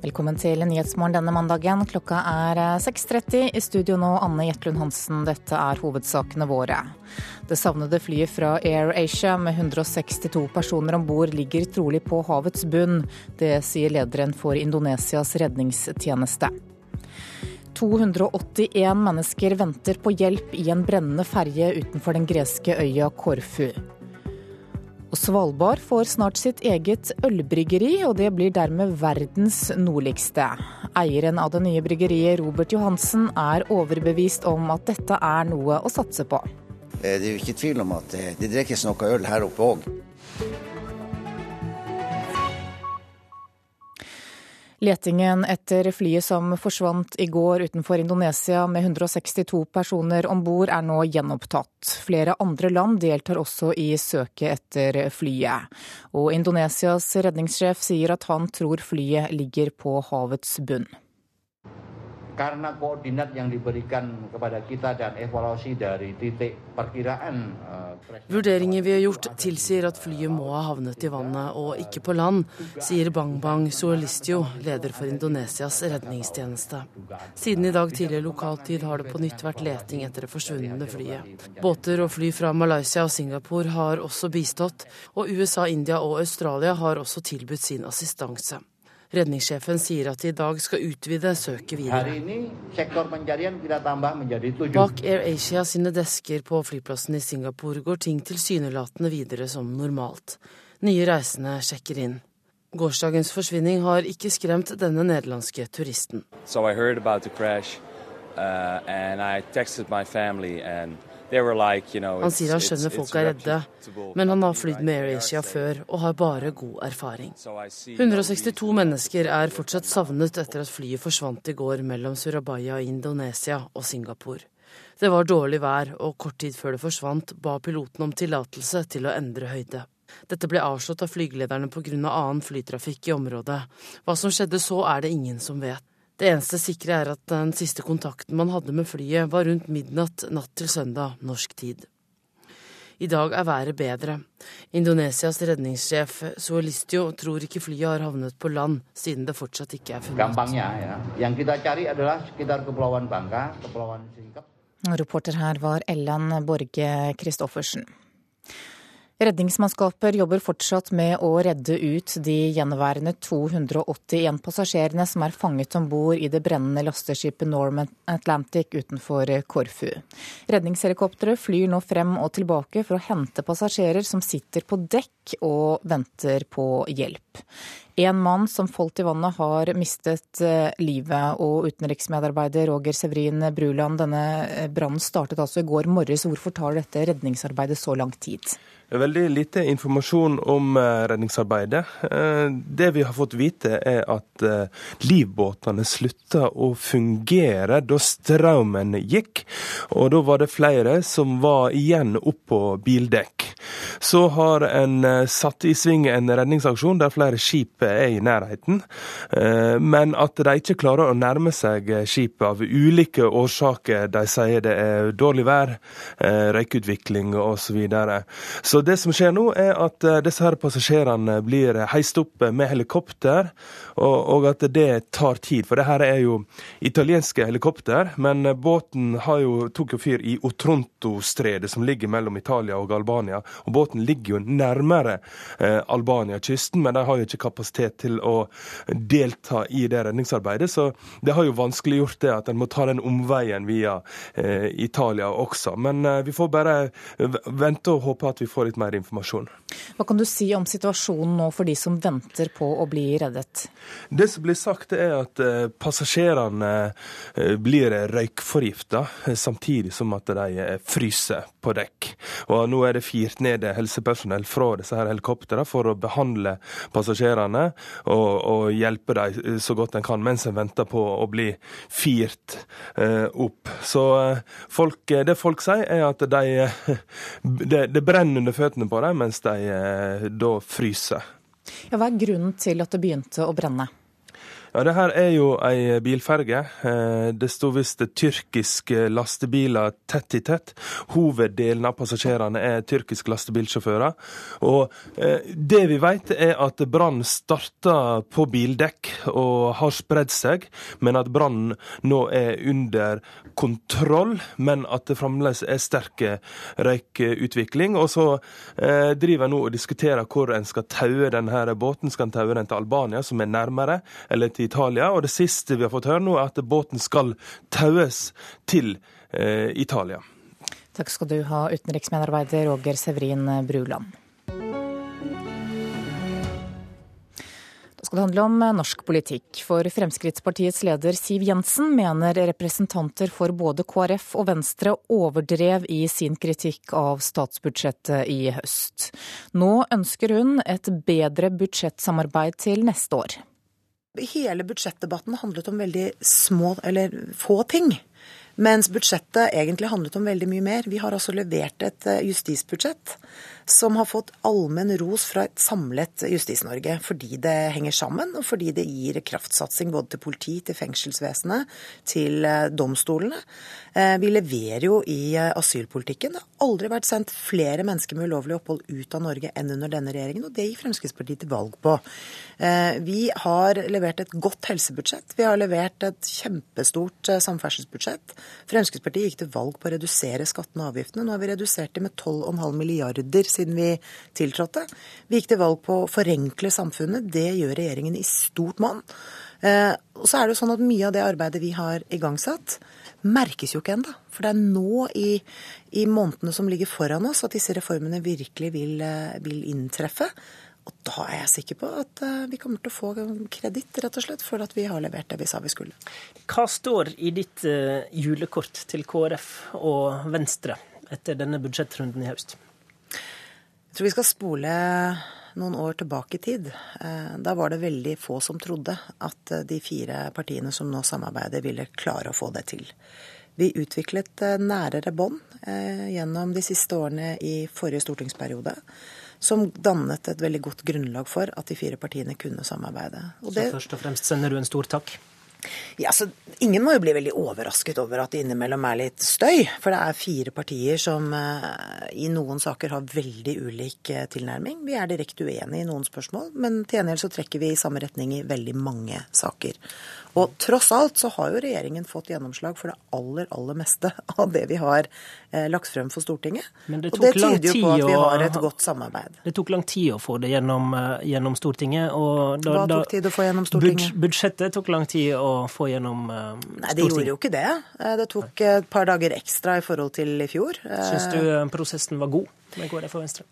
Velkommen til Nyhetsmorgen denne mandagen. Klokka er 6.30. I studio nå Anne Jetlund Hansen. Dette er hovedsakene våre. Det savnede flyet fra Air Asia med 162 personer om bord ligger trolig på havets bunn. Det sier lederen for Indonesias redningstjeneste. 281 mennesker venter på hjelp i en brennende ferje utenfor den greske øya Korfu. Og Svalbard får snart sitt eget ølbryggeri, og det blir dermed verdens nordligste. Eieren av det nye bryggeriet, Robert Johansen, er overbevist om at dette er noe å satse på. Eh, det er jo ikke tvil om at eh, det drikkes noe øl her oppe òg. Letingen etter flyet som forsvant i går utenfor Indonesia med 162 personer om bord er nå gjenopptatt. Flere andre land deltar også i søket etter flyet. Og Indonesias redningssjef sier at han tror flyet ligger på havets bunn. Karena koordinat yang diberikan kepada kita dan evaluasi dari titik perkiraan eh, Vurderinger vi har gjort tilsier at flyet må ha havnet i vannet og ikke på land, sier Bang Bang Suolistio, leder for Indonesias redningstjeneste. Siden i dag tidlig lokaltid har det på nytt vært leting etter det forsvunne flyet. Båter og fly fra Malaysia og Singapore har også bistått, og USA, India og Australia har også tilbudt sin assistanse. Redningssjefen sier at de i dag skal utvide søket videre. Bak Air Asia sine desker på flyplassen i Singapore går ting tilsynelatende videre som normalt. Nye reisende sjekker inn. Gårsdagens forsvinning har ikke skremt denne nederlandske turisten. So I heard about the crash, uh, and I texted my family and han sier han skjønner folk er redde, men han har flydd med AirAsia før og har bare god erfaring. 162 mennesker er fortsatt savnet etter at flyet forsvant i går mellom Surabaya i Indonesia og Singapore. Det var dårlig vær, og kort tid før det forsvant, ba piloten om tillatelse til å endre høyde. Dette ble avslått av flygelederne pga. annen flytrafikk i området. Hva som skjedde så, er det ingen som vet. Det eneste sikre er at den siste kontakten man hadde med flyet, var rundt midnatt natt til søndag norsk tid. I dag er været bedre. Indonesias redningssjef Suelistio tror ikke flyet har havnet på land, siden det fortsatt ikke er funnet. Reporter her var Ellen Borge Christoffersen. Redningsmannskaper jobber fortsatt med å redde ut de gjenværende 281 passasjerene som er fanget om bord i det brennende lasteskipet Norman Atlantic utenfor Korfu. Redningshelikoptre flyr nå frem og tilbake for å hente passasjerer som sitter på dekk og venter på hjelp. En mann som falt i vannet har mistet eh, livet, og utenriksmedarbeider Roger Severin Bruland, denne eh, brannen startet altså i går morges. Hvorfor tar dette redningsarbeidet så lang tid? Veldig lite informasjon om eh, redningsarbeidet. Eh, det vi har fått vite, er at eh, livbåtene slutta å fungere da strømmen gikk. Og da var det flere som var igjen oppå bildekk. Så har en satt i sving en redningsaksjon der flere skip er i nærheten. Men at de ikke klarer å nærme seg skipet av ulike årsaker. De sier det er dårlig vær, røykutvikling osv. Så, videre. så det som skjer nå, er at eh, disse her passasjerene blir heist opp med helikopter, og, og, at det tar tid. For det her er jo italienske helikopter, men båten har jo, tok jo fyr i Otronto-stredet, som ligger mellom Italia og Albania. Og båten ligger jo nærmere eh, Albania-kysten, men de har jo ikke kapasitet til å delta i det redningsarbeidet. Så det har jo vanskeliggjort det at en må ta den omveien via eh, Italia også. Men eh, vi får bare vente og håpe at vi får litt mer informasjon. Hva kan du si om situasjonen nå for de som venter på å bli reddet? Det som blir sagt, er at eh, passasjerene eh, blir røykforgifta, eh, samtidig som at de fryser på dekk. Og Nå er det firt ned helsepersonell fra disse her helikoptrene for å behandle passasjerene og, og hjelpe dem så godt en kan, mens en venter på å bli firt opp. Så folk, det folk sier, er at de, det, det brenner under føttene på dem mens de eh, da fryser. Ja, hva er grunnen til at det begynte å brenne? Ja, det her er jo ei bilferge. Eh, det sto visst tyrkiske lastebiler tett i tett. Hoveddelen av passasjerene er tyrkiske lastebilsjåfører. Og eh, det vi vet er at brannen starta på bildekk og har spredd seg, men at brannen nå er under kontroll, men at det fremdeles er sterk røykutvikling. Og så eh, driver en nå og diskuterer hvor en skal taue denne båten. Skal en taue den til Albania, som er nærmere, eller til Italia? Og det siste vi har fått høre nå, er at båten skal taues til eh, Italia. Takk skal du ha, utenriksmedarbeider Roger Severin Bruland. Da skal det handle om norsk politikk. For Fremskrittspartiets leder Siv Jensen mener representanter for både KrF og Venstre overdrev i sin kritikk av statsbudsjettet i høst. Nå ønsker hun et bedre budsjettsamarbeid til neste år. Hele budsjettdebatten handlet om veldig små, eller få ting. Mens budsjettet egentlig handlet om veldig mye mer. Vi har altså levert et eh, justisbudsjett som har fått allmenn ros fra et samlet Justis-Norge. Fordi det henger sammen, og fordi det gir kraftsatsing både til politi, til fengselsvesenet, til eh, domstolene. Eh, vi leverer jo i eh, asylpolitikken. Det har aldri vært sendt flere mennesker med ulovlig opphold ut av Norge enn under denne regjeringen, og det gikk Fremskrittspartiet til valg på. Vi har levert et godt helsebudsjett. Vi har levert et kjempestort samferdselsbudsjett. Fremskrittspartiet gikk til valg på å redusere skattene og avgiftene. Nå har vi redusert dem med 12,5 milliarder siden vi tiltrådte. Vi gikk til valg på å forenkle samfunnet. Det gjør regjeringen i stort monn. Eh, og så er det jo sånn at Mye av det arbeidet vi har igangsatt, merkes jo ikke ennå. For det er nå i, i, månedene som ligger foran oss at disse reformene virkelig vil, eh, vil inntreffe. Og da er jeg sikker på at eh, vi kommer til å få kreditt rett og slett for at vi har levert det vi sa vi skulle. Hva står i ditt julekort til KrF og Venstre etter denne budsjettrunden i høst? Jeg tror vi skal spole noen år tilbake i tid. Eh, da var det veldig få som trodde at eh, de fire partiene som nå samarbeider, ville klare å få det til. Vi utviklet eh, nærere bånd gjennom de siste årene i forrige stortingsperiode. Som dannet et veldig godt grunnlag for at de fire partiene kunne samarbeide. Og Så først og fremst sender du en stor takk? Ja, så Ingen må jo bli veldig overrasket over at det innimellom er litt støy. For det er fire partier som uh, i noen saker har veldig ulik uh, tilnærming. Vi er direkte uenige i noen spørsmål, men til gjengjeld så trekker vi i samme retning i veldig mange saker. Og tross alt så har jo regjeringen fått gjennomslag for det aller, aller meste av det vi har eh, lagt frem for Stortinget. Men det og det tyder jo på at vi har et godt samarbeid. Det tok lang tid å få det gjennom, eh, gjennom Stortinget. Da, Hva tok tid å få gjennom Stortinget? Budsjettet tok lang tid å få gjennom eh, Stortinget. Nei, det gjorde jo ikke det. Det tok et par dager ekstra i forhold til i fjor. Syns du prosessen var god med KrF og Venstre?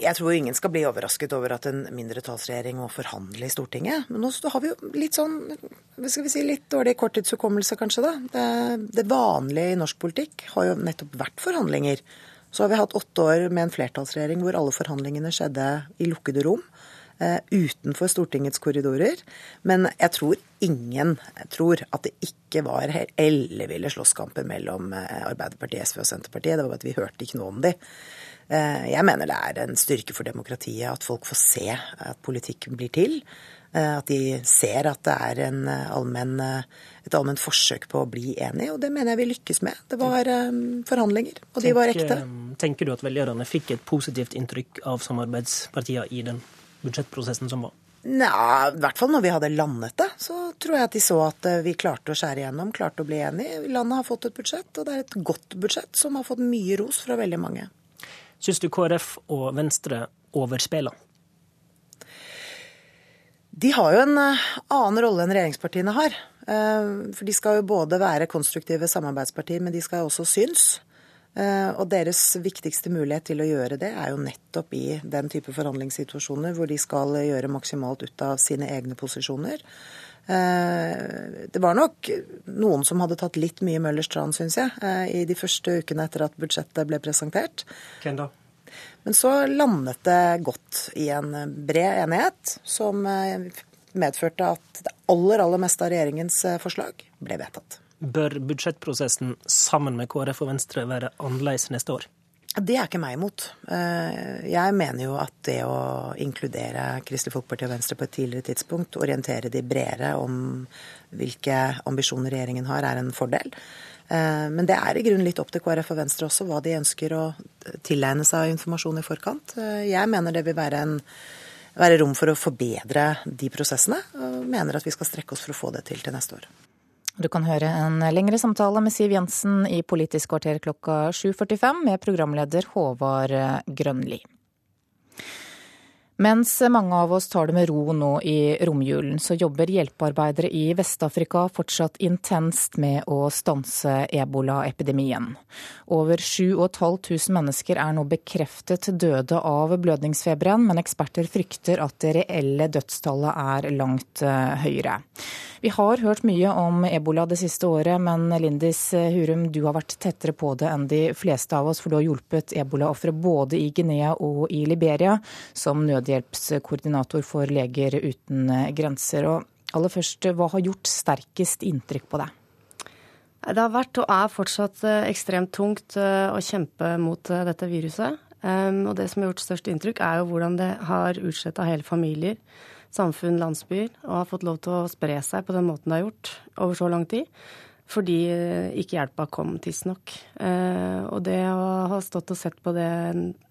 Jeg tror ingen skal bli overrasket over at en mindretallsregjering må forhandle i Stortinget. Men nå har vi jo litt sånn, hva skal vi si, litt dårlig korttidshukommelse, kanskje. da. Det, det, vanlige i norsk politikk har jo nettopp vært forhandlinger. Så har vi hatt åtte år med en flertallsregjering hvor alle forhandlingene skjedde i lukkede rom. Uh, utenfor Stortingets korridorer. Men jeg tror ingen tror at det ikke var elleville slåsskamper mellom uh, Arbeiderpartiet, SV og Senterpartiet. Det var bare at vi hørte ikke noe om de. Eh, jeg mener det er en styrke for demokratiet at folk får se at politikk blir til. Eh, at de ser at det er allmenn, et allment forsøk på å bli enig, og det mener jeg vi lykkes med. Det var forhandlinger, og de var ekte. Tenker du at velgerne fikk et positivt inntrykk av samarbeidspartiene i den budsjettprosessen som var? Nei, i hvert fall når vi hadde landet det, så tror jeg at de så at eh, vi klarte å skjære igjennom, klarte å bli enige. Landet har fått et budsjett, og det er et godt budsjett som har fått mye ros fra veldig mange. Syns du KrF og Venstre overspiller? De har jo en eh, annen rolle enn regjeringspartiene har. Eh, for de skal jo både være konstruktive samarbeidspartier, men de skal også synes. Eh, og deres viktigste mulighet til å gjøre det er jo nettopp i den type forhandlingssituasjoner hvor de skal gjøre maksimalt ut av sine egne posisjoner. Det var nok noen som hadde tatt litt mye Møllers tran, syns jeg, i de første ukene etter at budsjettet ble presentert. Hvem da? Men så landet det godt i en bred enighet, som eh, medførte at det aller, aller meste av regjeringens eh, forslag ble vedtatt. Bør budsjettprosessen sammen med KrF og Venstre være annerledes neste år? Det er ikke meg imot. Eh, jeg mener jo at det å inkludere Kristelig Folkeparti og Venstre på et tidligere tidspunkt, orientere de bredere om hvilke ambisjoner regjeringen har, er en fordel. Eh, men det er i grunnen litt opp til KrF og Venstre også hva de ønsker å tilegne seg av informasjon i forkant. Eh, jeg mener det vil være, en, være rom for å forbedre de prosessene, og mener at vi skal strekke oss for å få det til til neste år. Du kan høre en lengre samtale med Siv Jensen i Politisk kvarter klokka 7.45 med programleder Håvard Grønli. Mens mange av oss tar det med ro nå i romjulen, så jobber hjelpearbeidere i Vest-Afrika fortsatt intenst med å stanse ebolaepidemien. Over 7500 mennesker er nå bekreftet døde av blødningsfeberen, men eksperter frykter at det reelle dødstallet er langt eh, høyere. Vi har hørt mye om ebola det siste året, men Lindis Hurum, du har vært tettere på det enn de fleste av oss, for du har hjulpet ebolaofre både i Guinea og i Liberia som nødhjelpskoordinator for Leger uten grenser. Og aller først, hva har gjort sterkest inntrykk på deg? Det har vært og er fortsatt eh, ekstremt tungt eh, å kjempe mot eh, dette viruset. Og det som har gjort størst inntrykk, er jo hvordan det har utsletta hele familier samfunn, landsbyer, og har fått lov til å spre seg på den måten det har gjort over så lang tid. Fordi eh, ikke hjelpa kom tidsnok. Eh, og det å ha stått og sett på det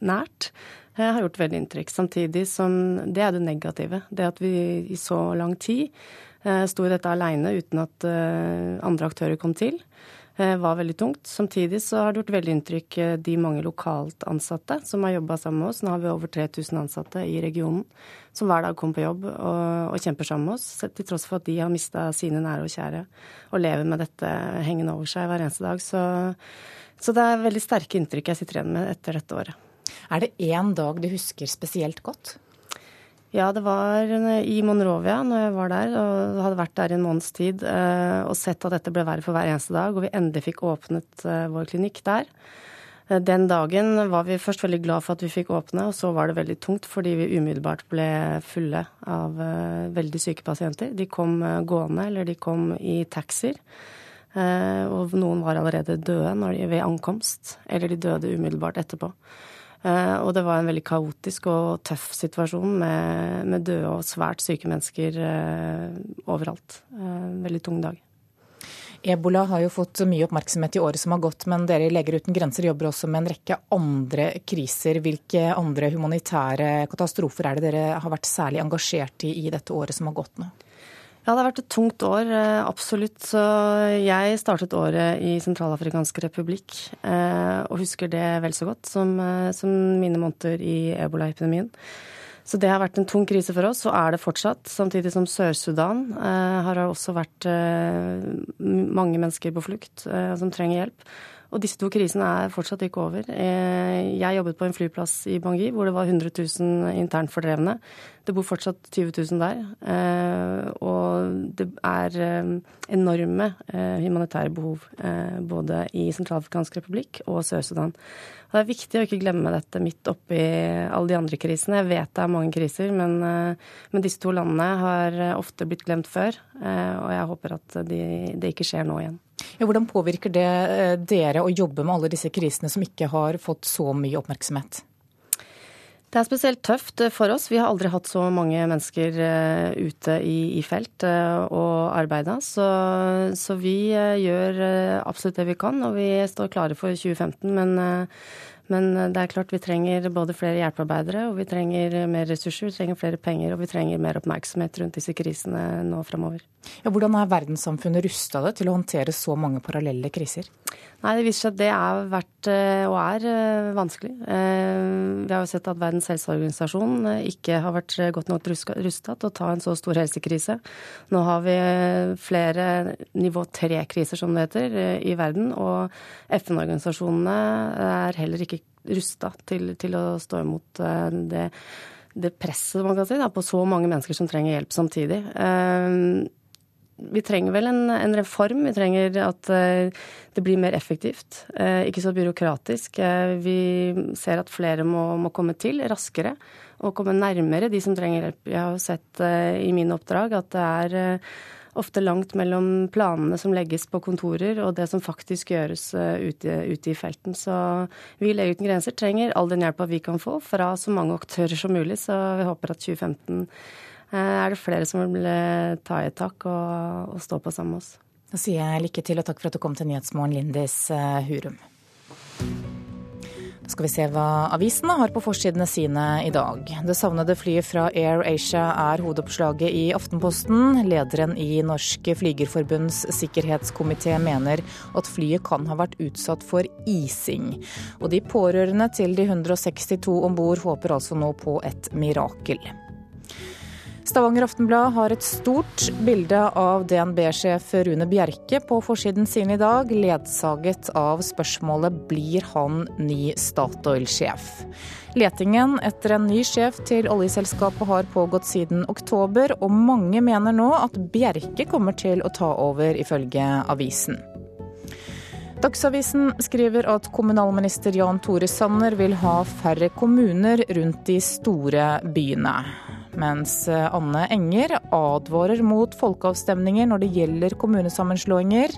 nært eh, har gjort veldig inntrykk. Samtidig som det er det negative. Det at vi i så lang tid sto i dette aleine uten at andre aktører kom til. Eh, var veldig tungt. Samtidig så har det gjort veldig inntrykk eh, de mange lokalt ansatte som har jobba sammen med oss. Nå har vi over 3000 ansatte i regionen som hver dag kommer på jobb og, og, kjemper sammen med oss, til tross for at de har mista sine nære og kjære og lever med dette hengende over seg hver eneste dag. Så, så det er veldig sterke inntrykk jeg sitter igjen med etter dette året. Er det én dag du husker spesielt godt? Ja, det var i Monrovia når jeg var der og hadde vært der i en måneds tid eh, og sett at dette ble verre for hver eneste dag, og vi endelig fikk åpnet eh, vår klinikk der. Eh, den dagen var vi først veldig glad for at vi fikk åpne, og så var det veldig tungt fordi vi umiddelbart ble fulle av veldig syke pasienter. De kom gående, eller de kom i taxier. Og noen var allerede døde ved ankomst, eller de døde umiddelbart etterpå. Eh, og det var en veldig kaotisk og tøff situasjon med, med døde og svært syke mennesker eh, overalt. En eh, veldig tung dag. Ebola har jo fått mye oppmerksomhet i året som har gått, men dere i Leger uten grenser jobber også med en rekke andre kriser. Hvilke andre humanitære katastrofer er det dere har vært særlig engasjert i i dette året som har gått nå? Ja, det har vært et tungt år, eh, absolutt. Så jeg startet året i Sentralafrikansk republikk eh, og husker det vel så godt som, eh, som mine måneder i ebolaepidemien. Så det har vært en tung krise for oss, og er det fortsatt. Samtidig som Sør-Sudan har også vært mange mennesker på flukt som trenger hjelp. Og disse to krisene er fortsatt ikke over. Eh, jeg jobbet på en flyplass i Bangui hvor det var 100 000 internt fordrevne. Det bor fortsatt 20 000 der. Eh, og det er eh, enorme humanitære behov både i Sentralafrikansk republikk og Sør-Sudan. Det er viktig å ikke glemme dette midt oppi alle de andre krisene. Jeg vet det er mange kriser, men, men disse to landene har ofte blitt glemt før. Og jeg håper at de, det ikke skjer nå igjen. Ja, hvordan påvirker det eh, dere å jobbe med alle disse krisene som ikke har fått så mye oppmerksomhet? Det er spesielt tøft for oss. Vi har aldri hatt så mange mennesker eh, ute i, i felt eh, og arbeida. Så, så, vi gjør absolutt det vi kan, og vi står klare for 2015. Men men eh, det er klart vi trenger både flere hjelpearbeidere, og vi trenger mer ressurser, vi trenger flere penger, og vi trenger mer oppmerksomhet rundt disse krisene nå framover. Ja, hvordan er verdenssamfunnet rusta til å håndtere så mange parallelle kriser? Nei, Det viser seg at det er vært eh, og er eh, vanskelig. Vi har jo sett at Verdens helseorganisasjon ikke har vært godt nok rusta til å ta en så stor helsekrise. Nå har vi flere nivå tre-kriser, som det heter, i verden, og FN-organisasjonene er heller ikke rusta til, til, å stå imot eh, det, det presset man kan si, da, på så mange mennesker som trenger hjelp samtidig. Eh, vi trenger vel en, en reform. Vi trenger at eh, det blir mer effektivt. Ikke så byråkratisk. Vi ser at flere må, må komme til raskere og komme nærmere de som trenger hjelp. Jeg har jo sett i mine oppdrag at det er ofte langt mellom planene som legges på kontorer og det som faktisk gjøres ute, ute i felten. Så vi i Leger uten grenser trenger all den hjelpa vi kan få fra så mange aktører som mulig. Så vi håper at 2015 er det flere som vil ta i et tak og, og stå på sammen med oss. Da sier jeg lykke til og takk for at du kom til Nyhetsmorgen, Lindis Hurum. Skal vi se hva avisene har på forsidene sine i dag. Det savnede flyet fra Air Asia er hovedoppslaget i Aftenposten. Lederen i Norsk Flygerforbunds sikkerhetskomité mener at flyet kan ha vært utsatt for ising. Og de pårørende til de 162 om bord håper altså nå på et mirakel. Stavanger Aftenblad har et stort bilde av DNB-sjef Rune Bjerke på forsiden sin i dag, ledsaget av spørsmålet blir han ny Statoil-sjef. Letingen etter en ny sjef til oljeselskapet har pågått siden oktober, og mange mener nå at Bjerke kommer til å ta over, ifølge avisen. Dagsavisen skriver at kommunalminister Jan Tore Sanner vil ha færre kommuner rundt de store byene mens eh, Anne Enger advarer mot folkeavstemninger når det gjelder kommunesammenslåinger.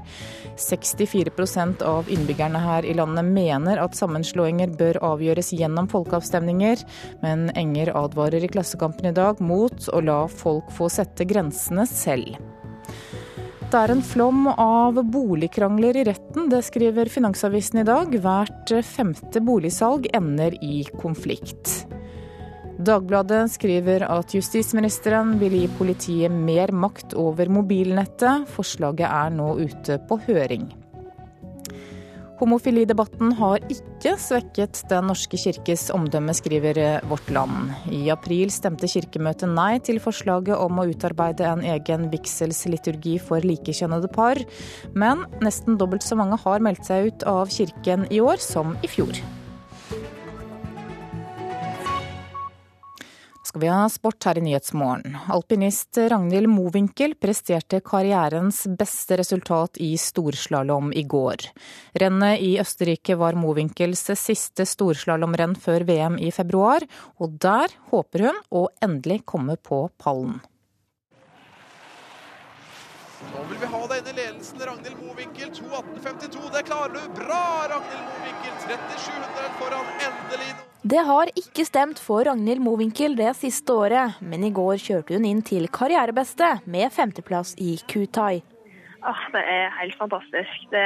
64% av innbyggerne her i landet mener at sammenslåinger bør avgjøres gjennom folkeavstemninger, men Enger advarer i Klassekampen i dag mot å la folk få sette grensene selv. Det er en flom av boligkrangler i retten, det skriver Finansavisen i dag. Hvert femte boligsalg ender i konflikt. Dagbladet skriver at justisministeren vil gi politiet mer makt over mobilnettet. Forslaget er nå ute på høring. Homofilidebatten har ikke svekket Den norske kirkes omdømme, skriver Vårt Land. I april stemte Kirkemøtet nei til forslaget om å utarbeide en egen vigselsliturgi for likekjønnede par, men nesten dobbelt så mange har meldt seg ut av kirken i år som i fjor. Skal vi ha sport her i Nyhetsmorgen. Alpinist Ragnhild Mowinckel presterte karrierens beste resultat i storslalåm i går. Rennet i Østerrike var Mowinckel's siste storslalåmrenn før VM i februar, og der håper hun å endelig komme på pallen. Nå vil vi ha deg inn i ledelsen, Ragnhild Mowinckel. 2.18,52. Det klarer du! Bra, Ragnhild Mowinckel! 3700 foran, endelig. Det har ikke stemt for Ragnhild Mowinckel det siste året, men i går kjørte hun inn til karrierebeste med femteplass i Kutai. Ah, det er helt fantastisk. Det,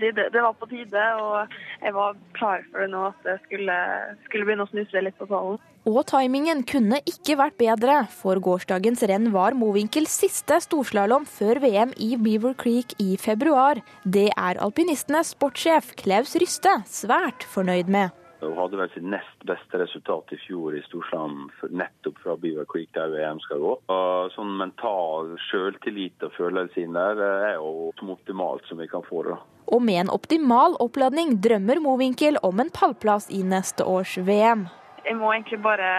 si, det, det, var på tide, og jeg var klar for det nå at det skulle, skulle begynne å snuse litt på pallen. Og timingen kunne ikke vært bedre, for gårsdagens renn var Mowinckel's siste storslalåm før VM i Beaver Creek i februar. Det er alpinistenes sportssjef Klaus Ryste svært fornøyd med. Hun hadde vel sitt nest beste resultat i fjor i Storsland, nettopp fra Beaver Creek, der VM skal gå. Og sånn mental selvtillit og følelse inn der er jo som optimalt som vi kan få det. Og med en optimal oppladning drømmer Mowinckel om en pallplass i neste års VM. Jeg må egentlig bare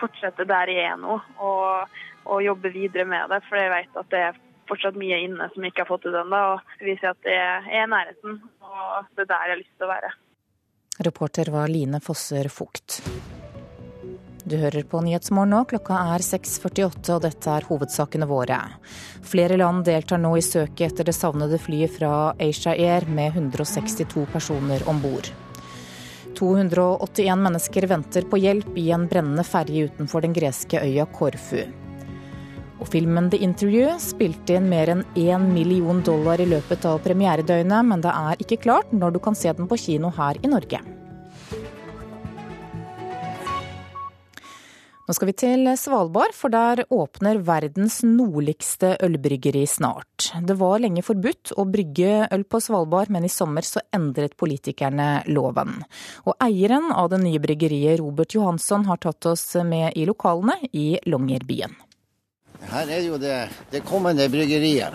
fortsette der jeg er nå, og, og jobbe videre med det. For jeg vet at det er fortsatt mye inne som jeg ikke har fått ut ennå. Og viser at jeg er i nærheten, og det er der jeg har lyst til å være. Reporter var Line Fosser Fugt. Du hører på Nyhetsmorgen nå, klokka er 6.48 og dette er hovedsakene våre. Flere land deltar nå i søket etter det savnede flyet fra Asia Air med 162 personer om bord. 281 mennesker venter på hjelp i en brennende ferje utenfor den greske øya Korfu. Og filmen The Interview spilte inn mer enn én million dollar i løpet av premieredøgnet, men det er ikke klart når du kan se den på kino her i Norge. Nå skal vi til Svalbard, for der åpner verdens nordligste ølbryggeri snart. Det var lenge forbudt å brygge øl på Svalbard, men i sommer så endret politikerne loven. Og eieren av det nye bryggeriet, Robert Johansson, har tatt oss med i lokalene i Longyearbyen. Her er jo det, det kommende bryggeriet.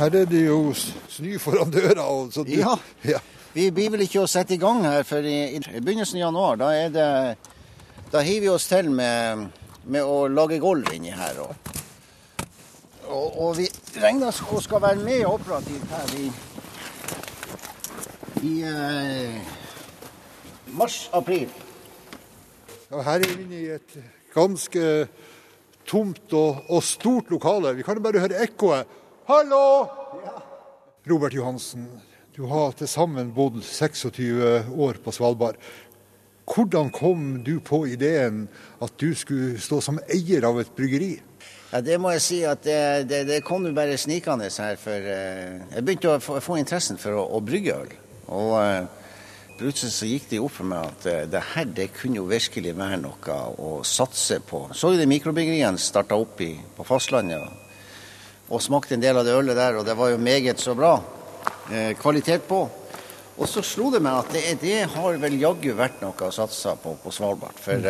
Her er det jo snø foran døra. Altså. ja. ja. Vi blir vel ikke å sette i gang her før i, i begynnelsen av januar. Da, er det, da hiver vi oss til med, med å lage gulv inni her. Og, og, og vi regner og skal være med operativt her i, i eh, mars-april. Ja, her er vi inne i et ganske tomt og, og stort lokale. Vi kan jo bare høre ekkoet. Hallo! Ja. Robert Johansen, du har til sammen bodd 26 år på Svalbard. Hvordan kom du på ideen at du skulle stå som eier av et bryggeri? Ja, Det må jeg si at det, det, det kom jo bare snikende her. For eh, jeg begynte å få, få interessen for å, å brygge øl. Og eh, plutselig så gikk det opp for meg at eh, det her det kunne jo virkelig være noe å satse på. Så jo de mikrobryggeriene starta opp i, på fastlandet og, og, smakte en del av det ølet der, og det var jo meget så bra kvalitet på. Og så slo det meg at det, det har vel jaggu vært noe å satse på på Svalbard. For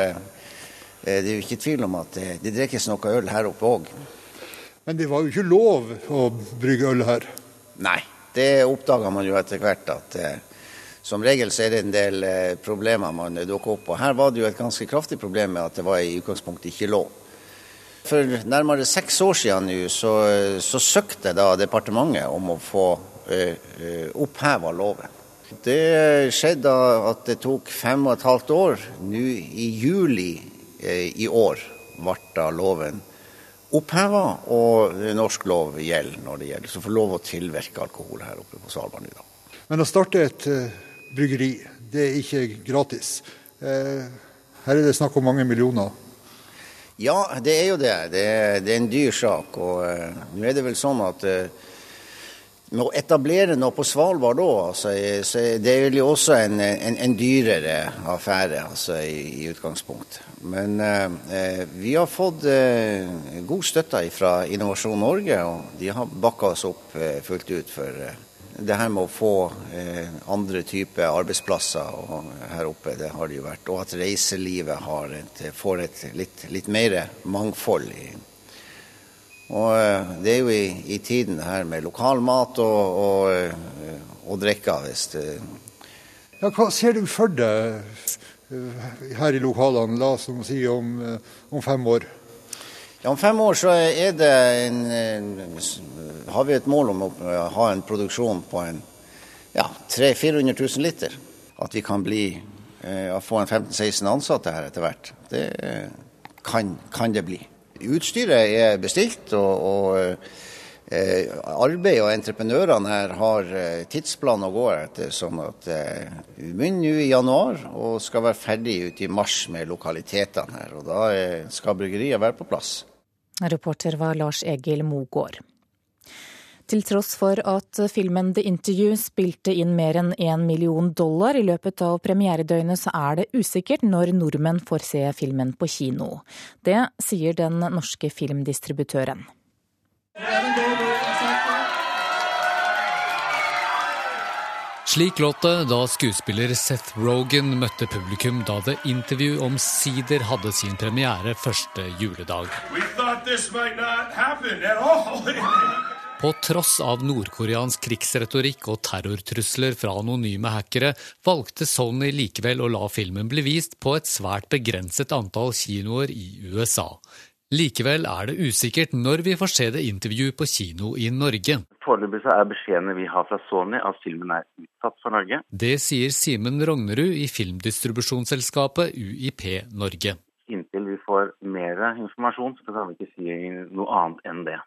Eh, det er jo ikke tvil om at det, det drikkes noe øl her oppe òg. Men det var jo ikke lov å brygge øl her? Nei, det oppdaga man jo etter hvert. at eh, Som regel så er det en del eh, problemer man dukker opp. på. her var det jo et ganske kraftig problem med at det var i utgangspunktet ikke lov. For nærmere seks år siden nå så, så søkte da departementet om å få uh, oppheva loven. Det skjedde at det tok fem og et halvt år. Nå i juli Eh, i år ble loven oppheva, og norsk lov gjelder når det gjelder. Så får lov å tilvirke alkohol her oppe på Svalbard nå. Men å starte et uh, bryggeri, det er ikke gratis. Uh, her er det snakk om mange millioner. Ja, det er jo det. Det er, det er en dyr sak. Og nå er det vel sånn at med å etablere noe på Svalbard da, altså, det er jo også en, en, en dyrere affære altså, i, i utgangspunktet. Men eh, vi har fått eh, god støtte fra Innovasjon Norge, og de har bakka oss opp eh, fullt ut for eh, det her med å få eh, andre typer arbeidsplasser her oppe. Det har det jo vært. Og at reiselivet et, får et litt, litt mer mangfold i og eh, det er jo i, i tiden her med lokalmat og, og, eh, og drikker, hvis det ja, Hva ser du for deg eh, her i lokalene, la oss si om, om fem år? Ja, Om fem år så er det en, har vi et mål om å ha en produksjon på en ja, 300 000-400 000 liter. At vi kan bli, få en 15-16 ansatte her etter hvert. Det kan, kan det bli. Utstyret er bestilt, og, og eh, arbeid og entreprenørene her har eh, tidsplan å gå etter. sånn at eh, Vi begynner nå i januar og skal være ferdig ut i mars med lokalitetene her. og Da eh, skal bryggeriet være på plass. Reporter var Lars Egil Mogård. Til tross for at filmen The Interview spilte inn mer enn én million dollar i løpet av premieredøgnet, så er det usikkert når nordmenn får se filmen på kino. Det sier den norske filmdistributøren. Slik låt det da skuespiller Seth Rogan møtte publikum da The Interview omsider hadde sin premiere første juledag. We På tross av nordkoreansk krigsretorikk og terrortrusler fra anonyme hackere, valgte Sony likevel å la filmen bli vist på et svært begrenset antall kinoer i USA. Likevel er det usikkert når vi får se det intervju på kino i Norge. Foreløpig er beskjedene vi har fra Sony at filmen er utsatt for Norge. Det sier Simen Rognerud i filmdistribusjonsselskapet UiP Norge inntil vi får mer informasjon, så kan vi ikke si noe annet enn det.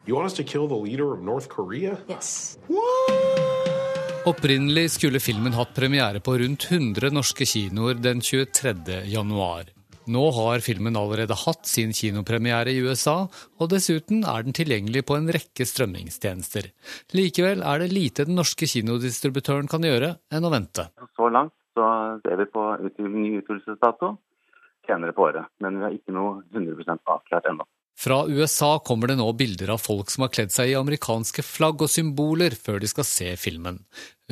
Yes. Opprinnelig skulle filmen hatt premiere på rundt 100 norske kinoer den 23. januar. Nå har filmen allerede hatt sin kinopremiere i USA, og dessuten er den tilgjengelig på en rekke strømmingstjenester. Likevel er det lite den norske kinodistributøren kan gjøre enn å vente. Så langt så ser vi på ny utvidelsesdato senere på året. Men vi har ikke noe 100 avklart ennå. Fra USA kommer det nå bilder av folk som har kledd seg i amerikanske flagg og symboler før de skal se filmen.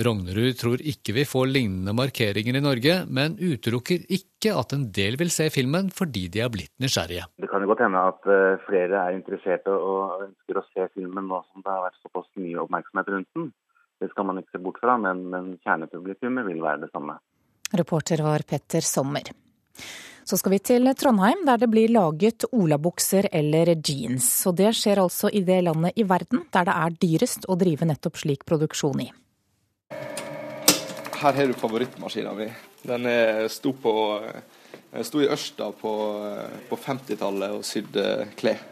Rognerud tror ikke vi får lignende markeringer i Norge, men utelukker ikke at en del vil se filmen fordi de er blitt nysgjerrige. Det kan jo godt hende at eh, flere er interesserte og ønsker å se filmen nå som det har vært såpass mye oppmerksomhet rundt den. Det skal man ikke se bort fra, men, men kjernepublikummet vil være det samme. Reporter var Petter Sommer. Så skal vi til Trondheim, der det blir laget olabukser eller jeans. Og det skjer altså i det landet i verden der det er dyrest å drive nettopp slik produksjon i. Her har du favorittmaskina mi. Den sto, på, sto i Ørsta på, på 50-tallet og sydde klær.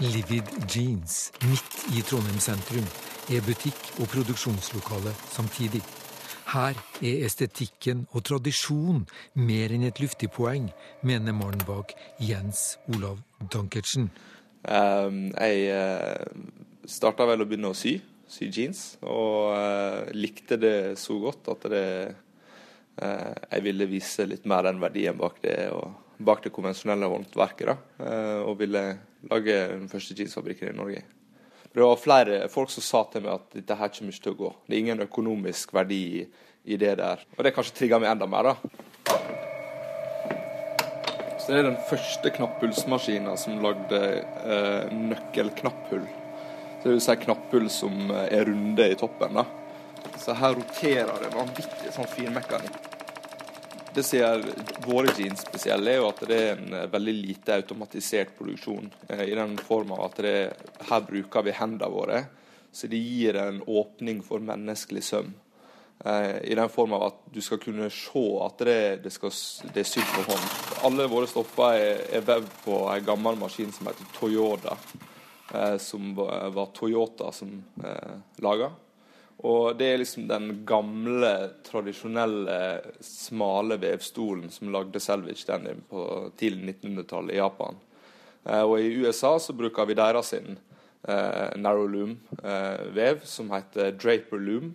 Livid Jeans midt i Trondheim sentrum er butikk og produksjonslokale samtidig. Her er estetikken og tradisjon mer enn et luftig poeng, mener mannen bak Jens Olav Dankertsen. Um, jeg uh, eh, starta vel å begynne å sy, sy jeans, og uh, likte det så godt at det, uh, jeg ville vise litt mer den verdien bak det. og bak det konvensjonelle håndverket. da, Og ville lage den første jeansfabrikken i Norge. Det var flere folk som sa til meg at dette her kommer ikke til å gå. Det er ingen økonomisk verdi i det der. Og det kanskje trigga meg enda mer, da. Så det er den første knapphullsmaskinen som lagde eh, nøkkelknapphull. Så det vil si knapphull som er runde i toppen. da. Så her roterer det vanvittig sånn finmekanikk. Det som gjør våre jeans spesielle, er jo at det er en eh, veldig lite automatisert produksjon. Eh, I den form av at det, her bruker vi hendene våre, så det gir en åpning for menneskelig søm. Eh, I den form av at du skal kunne se at det, det, skal, det er sydd på hånd. Alle våre stoffer er, er vevd på en gammel maskin som heter Toyota. Som var Toyota som eh, laga. Og det er liksom den gamle, tradisjonelle, smale vevstolen som lagde Selvage Denim på tidlig 1900-tallet i Japan. Eh, og i USA så bruker vi deres sin eh, narrow loom-vev, eh, som heter Draper loom.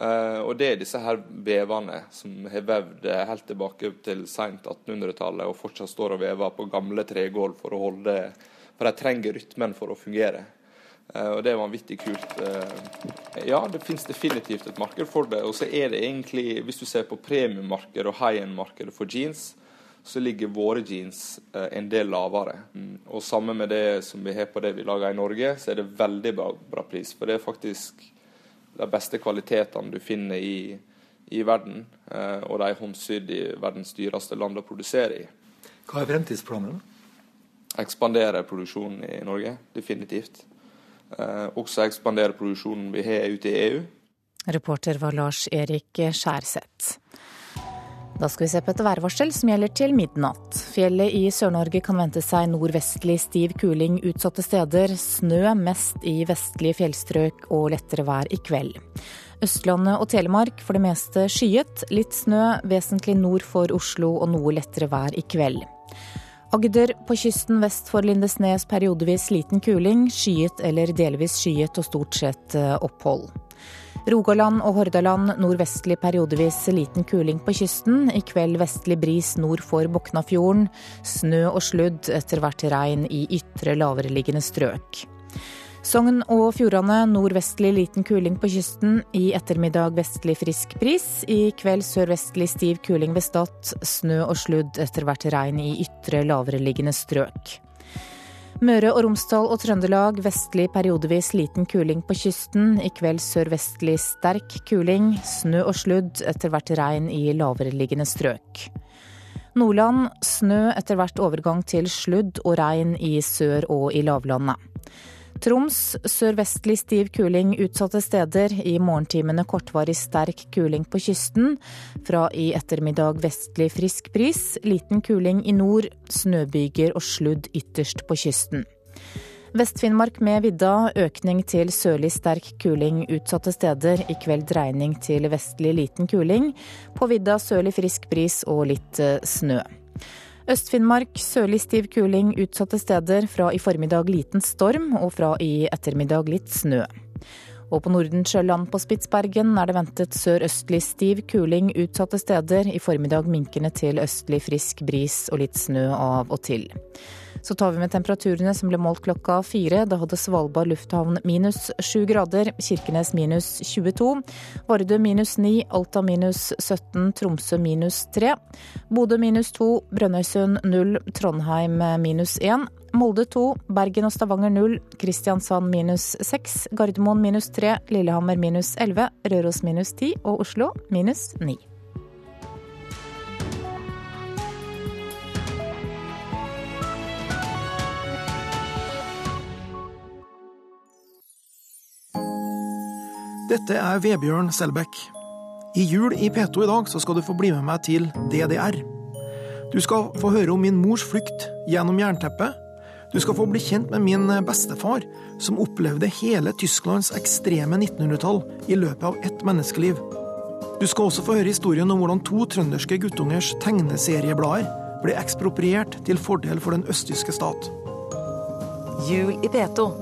Eh, og det er disse her vevene som har vevd helt tilbake til seint 1800-tallet og fortsatt står og vever på gamle tregulv for å holde For de trenger rytmen for å fungere. Eh, og det er vanvittig kult. Eh, ja, det finnes definitivt et marked for det. Og så er det egentlig, hvis du ser på premiummarkedet og high end-markedet for jeans, så ligger våre jeans eh, en del lavere. Mm. Og sammen med det som vi har på det vi lager i Norge, så er det veldig bra, bra pris. For det er faktisk de beste kvalitetene du finner i, i verden. Og de er håndsydd i verdens dyreste land å produsere i. Hva er fremtidsplanene? Ekspandere produksjonen i Norge, definitivt. Eh, også ekspandere produksjonen vi har ute i EU. Reporter var Lars Erik Skjærseth. Da skal vi se på et værvarsel som gjelder til midnatt. Fjellet i Sør-Norge kan vente seg nordvestlig stiv kuling utsatte steder. Snø mest i vestlige fjellstrøk og lettere vær i kveld. Østlandet og Telemark for det meste skyet. Litt snø vesentlig nord for Oslo og noe lettere vær i kveld. Agder på kysten vest for Lindesnes periodevis liten kuling, skyet eller delvis skyet og stort sett eh, opphold. Rogaland og Hordaland nordvestlig periodevis liten kuling på kysten. I kveld vestlig bris nord for Boknafjorden. Snø og sludd, etter hvert regn i ytre lavereliggende strøk. Sogn og Fjordane nordvestlig liten kuling på kysten. I ettermiddag vestlig frisk bris. I kveld sørvestlig stiv kuling ved Stad. Snø og sludd, etter hvert regn i ytre lavereliggende strøk. Møre og Romsdal og Trøndelag vestlig periodevis liten kuling på kysten. I kveld sørvestlig sterk kuling. Snø og sludd, etter hvert regn i lavereliggende strøk. Nordland snø, etter hvert overgang til sludd og regn i sør og i lavlandet. Troms sørvestlig stiv kuling utsatte steder. I morgentimene kortvarig sterk kuling på kysten. Fra i ettermiddag vestlig frisk bris. Liten kuling i nord. Snøbyger og sludd ytterst på kysten. Vest-Finnmark med vidda, økning til sørlig sterk kuling utsatte steder. I kveld dreining til vestlig liten kuling. På vidda sørlig frisk bris og litt eh, snø. Øst-Finnmark sørlig stiv kuling utsatte steder. Fra i formiddag liten storm, og fra i ettermiddag litt snø. Og på Nordensjøland på Spitsbergen er det ventet sørøstlig stiv kuling utsatte steder. I formiddag minkende til østlig frisk bris og litt snø av og til. Så tar vi med temperaturene som ble målt klokka fire. Da hadde Svalbard lufthavn minus sju grader, Kirkenes minus 22, Vardø minus ni, Alta minus 17, Tromsø minus tre, Bodø minus to, Brønnøysund null, Trondheim minus én. Molde 2, Bergen og Stavanger 0, Kristiansand minus 6, Gardermoen minus 3, Lillehammer minus elleve, Røros minus 10 og Oslo minus ni. Dette er Vebjørn Selbekk. I jul i P2 i dag så skal du få bli med meg til DDR. Du skal få høre om min mors flukt gjennom jernteppet. Du skal få bli kjent med min bestefar, som opplevde hele Tysklands ekstreme 1900-tall i løpet av ett menneskeliv. Du skal også få høre historien om hvordan to trønderske guttungers tegneserieblader ble ekspropriert til fordel for den østtyske stat. Jul i P2.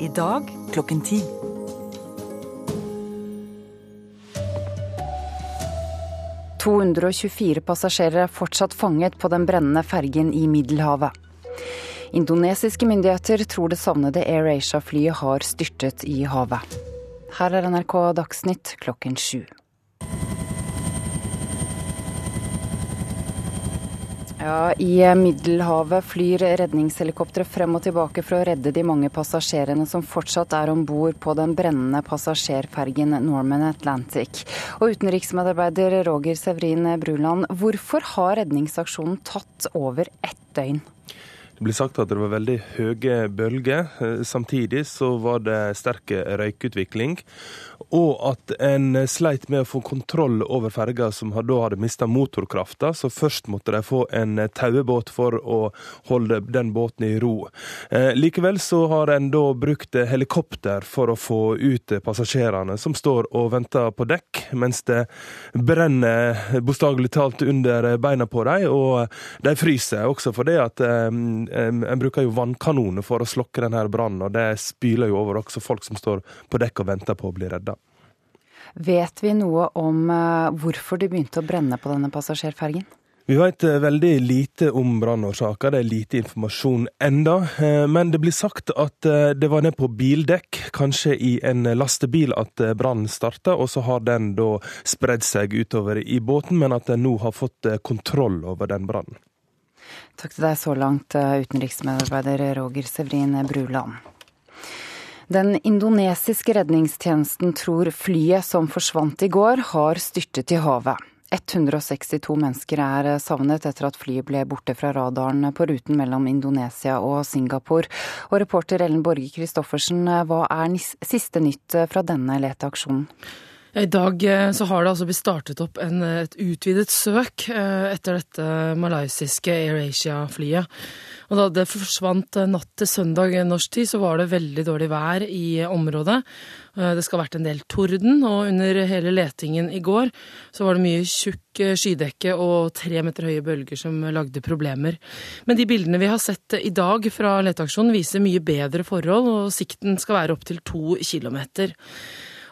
I dag klokken ti. «224 passasjerer er fortsatt fanget på den brennende fergen i Middelhavet. Indonesiske myndigheter tror det savnede AirAsia-flyet har styrtet i havet. Her er NRK Dagsnytt klokken sju. Ja, I Middelhavet flyr redningshelikoptre frem og tilbake for å redde de mange passasjerene som fortsatt er om bord på den brennende passasjerfergen Norman Atlantic. Og utenriksmedarbeider Roger Sevrin Bruland, hvorfor har redningsaksjonen tatt over ett døgn? Det blir sagt at det var veldig høye bølger. Eh, samtidig så var det sterk røykutvikling og at en sleit med å få kontroll over ferga som da hadde mista motorkrafta, så først måtte de få en tauebåt for å holde den båten i ro. Eh, likevel så har en da brukt helikopter for å få ut passasjerene som står og venter på dekk, mens det brenner bokstavelig talt under beina på dem, og de fryser også for det at eh, en bruker jo vannkanoner for å slokke denne brannen, og det spyler jo over også folk som står på dekk og venter på å bli redda. Vet vi noe om eh, hvorfor det begynte å brenne på denne passasjerfergen? Vi vet eh, veldig lite om brannårsaker, det er lite informasjon enda. Eh, men det blir sagt at det var ned på bildekk, kanskje i en lastebil, at brannen starta. Og så har den da spredd seg utover i båten, men at den nå har fått kontroll over den brannen. Takk til deg så langt, utenriksmedarbeider Roger Sevrin Bruland. Den indonesiske redningstjenesten tror flyet som forsvant i går, har styrtet i havet. 162 mennesker er savnet etter at flyet ble borte fra radaren på ruten mellom Indonesia og Singapore. Og reporter Ellen Borge Christoffersen, hva er siste nytt fra denne leteaksjonen? I dag eh, så har det altså blitt startet opp en, et utvidet søk eh, etter dette malaysiske AirAsia-flyet. Og da det forsvant eh, natt til søndag norsk tid, så var det veldig dårlig vær i området. Det skal ha vært en del torden, og under hele letingen i går så var det mye tjukk skydekke og tre meter høye bølger som lagde problemer. Men de bildene vi har sett i dag fra leteaksjonen viser mye bedre forhold, og sikten skal være opptil to kilometer.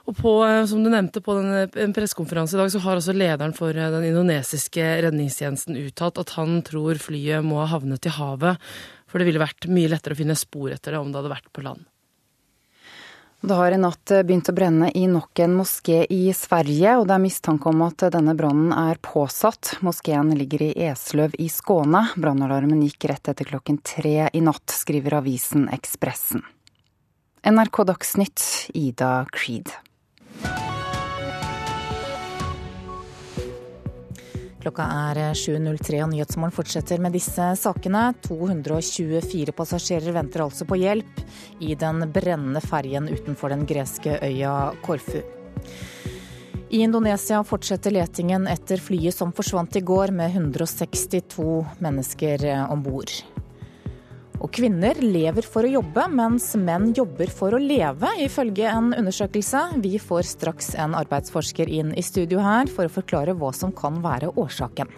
Og på, eh, som du nevnte, på en pressekonferanse i dag så har også lederen for eh, den indonesiske redningstjenesten uttalt at han tror flyet må ha havnet i havet, for det ville vært mye lettere å finne spor etter det om det hadde vært på land. Det har i natt eh, begynt å brenne i nok en moské i Sverige, og det er mistanke om at denne brannen er påsatt. Moskeen ligger i Esløv i Skåne. Brannalarmen gikk rett etter klokken tre i natt, skriver avisen Ekspressen. NRK Dagsnytt, Ida Creed. Klokka er 7.03 og Nyhetsmorgen fortsetter med disse sakene. 224 passasjerer venter altså på hjelp i den brennende ferjen utenfor den greske øya Korfu. I Indonesia fortsetter letingen etter flyet som forsvant i går med 162 mennesker om bord. Og kvinner lever for å jobbe, mens menn jobber for å leve, ifølge en undersøkelse. Vi får straks en arbeidsforsker inn i studio her for å forklare hva som kan være årsaken.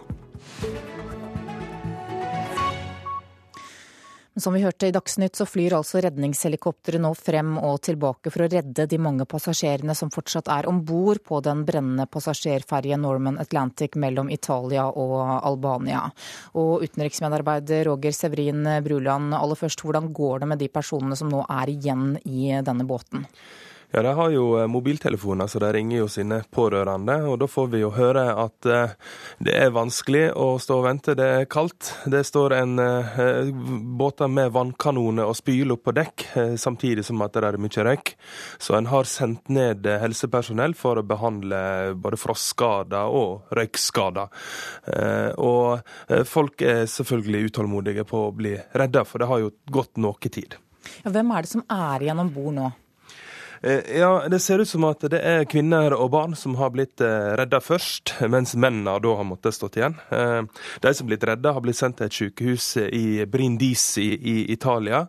Som vi hørte i Dagsnytt, så flyr altså redningshelikoptre nå frem og tilbake for å redde de mange passasjerene som fortsatt er om bord på den brennende passasjerferjen Norman Atlantic mellom Italia og Albania. Og utenriksmedarbeider Roger Severin Bruland, aller først, hvordan går det med de personene som nå er igjen i denne båten? Ja, De har jo eh, mobiltelefoner, så de ringer jo sine pårørende. og Da får vi jo høre at eh, det er vanskelig å stå og vente. Det er kaldt. Det står en eh, båter med vannkanoner og spyl opp på dekk, samtidig som at det er mye røyk. Så en har sendt ned helsepersonell for å behandle både frostskader og røykskader. Og folk er selvfølgelig utålmodige på å bli redda, for det har jo gått noe tid. Ja, hvem er det som er igjen om bord nå? Eh, ja, Det ser ut som at det er kvinner og barn som har blitt eh, redda først, mens mennene da har måttet stått igjen. Eh, de som har blitt redda, har blitt sendt til et sykehus i Brindisi i Italia.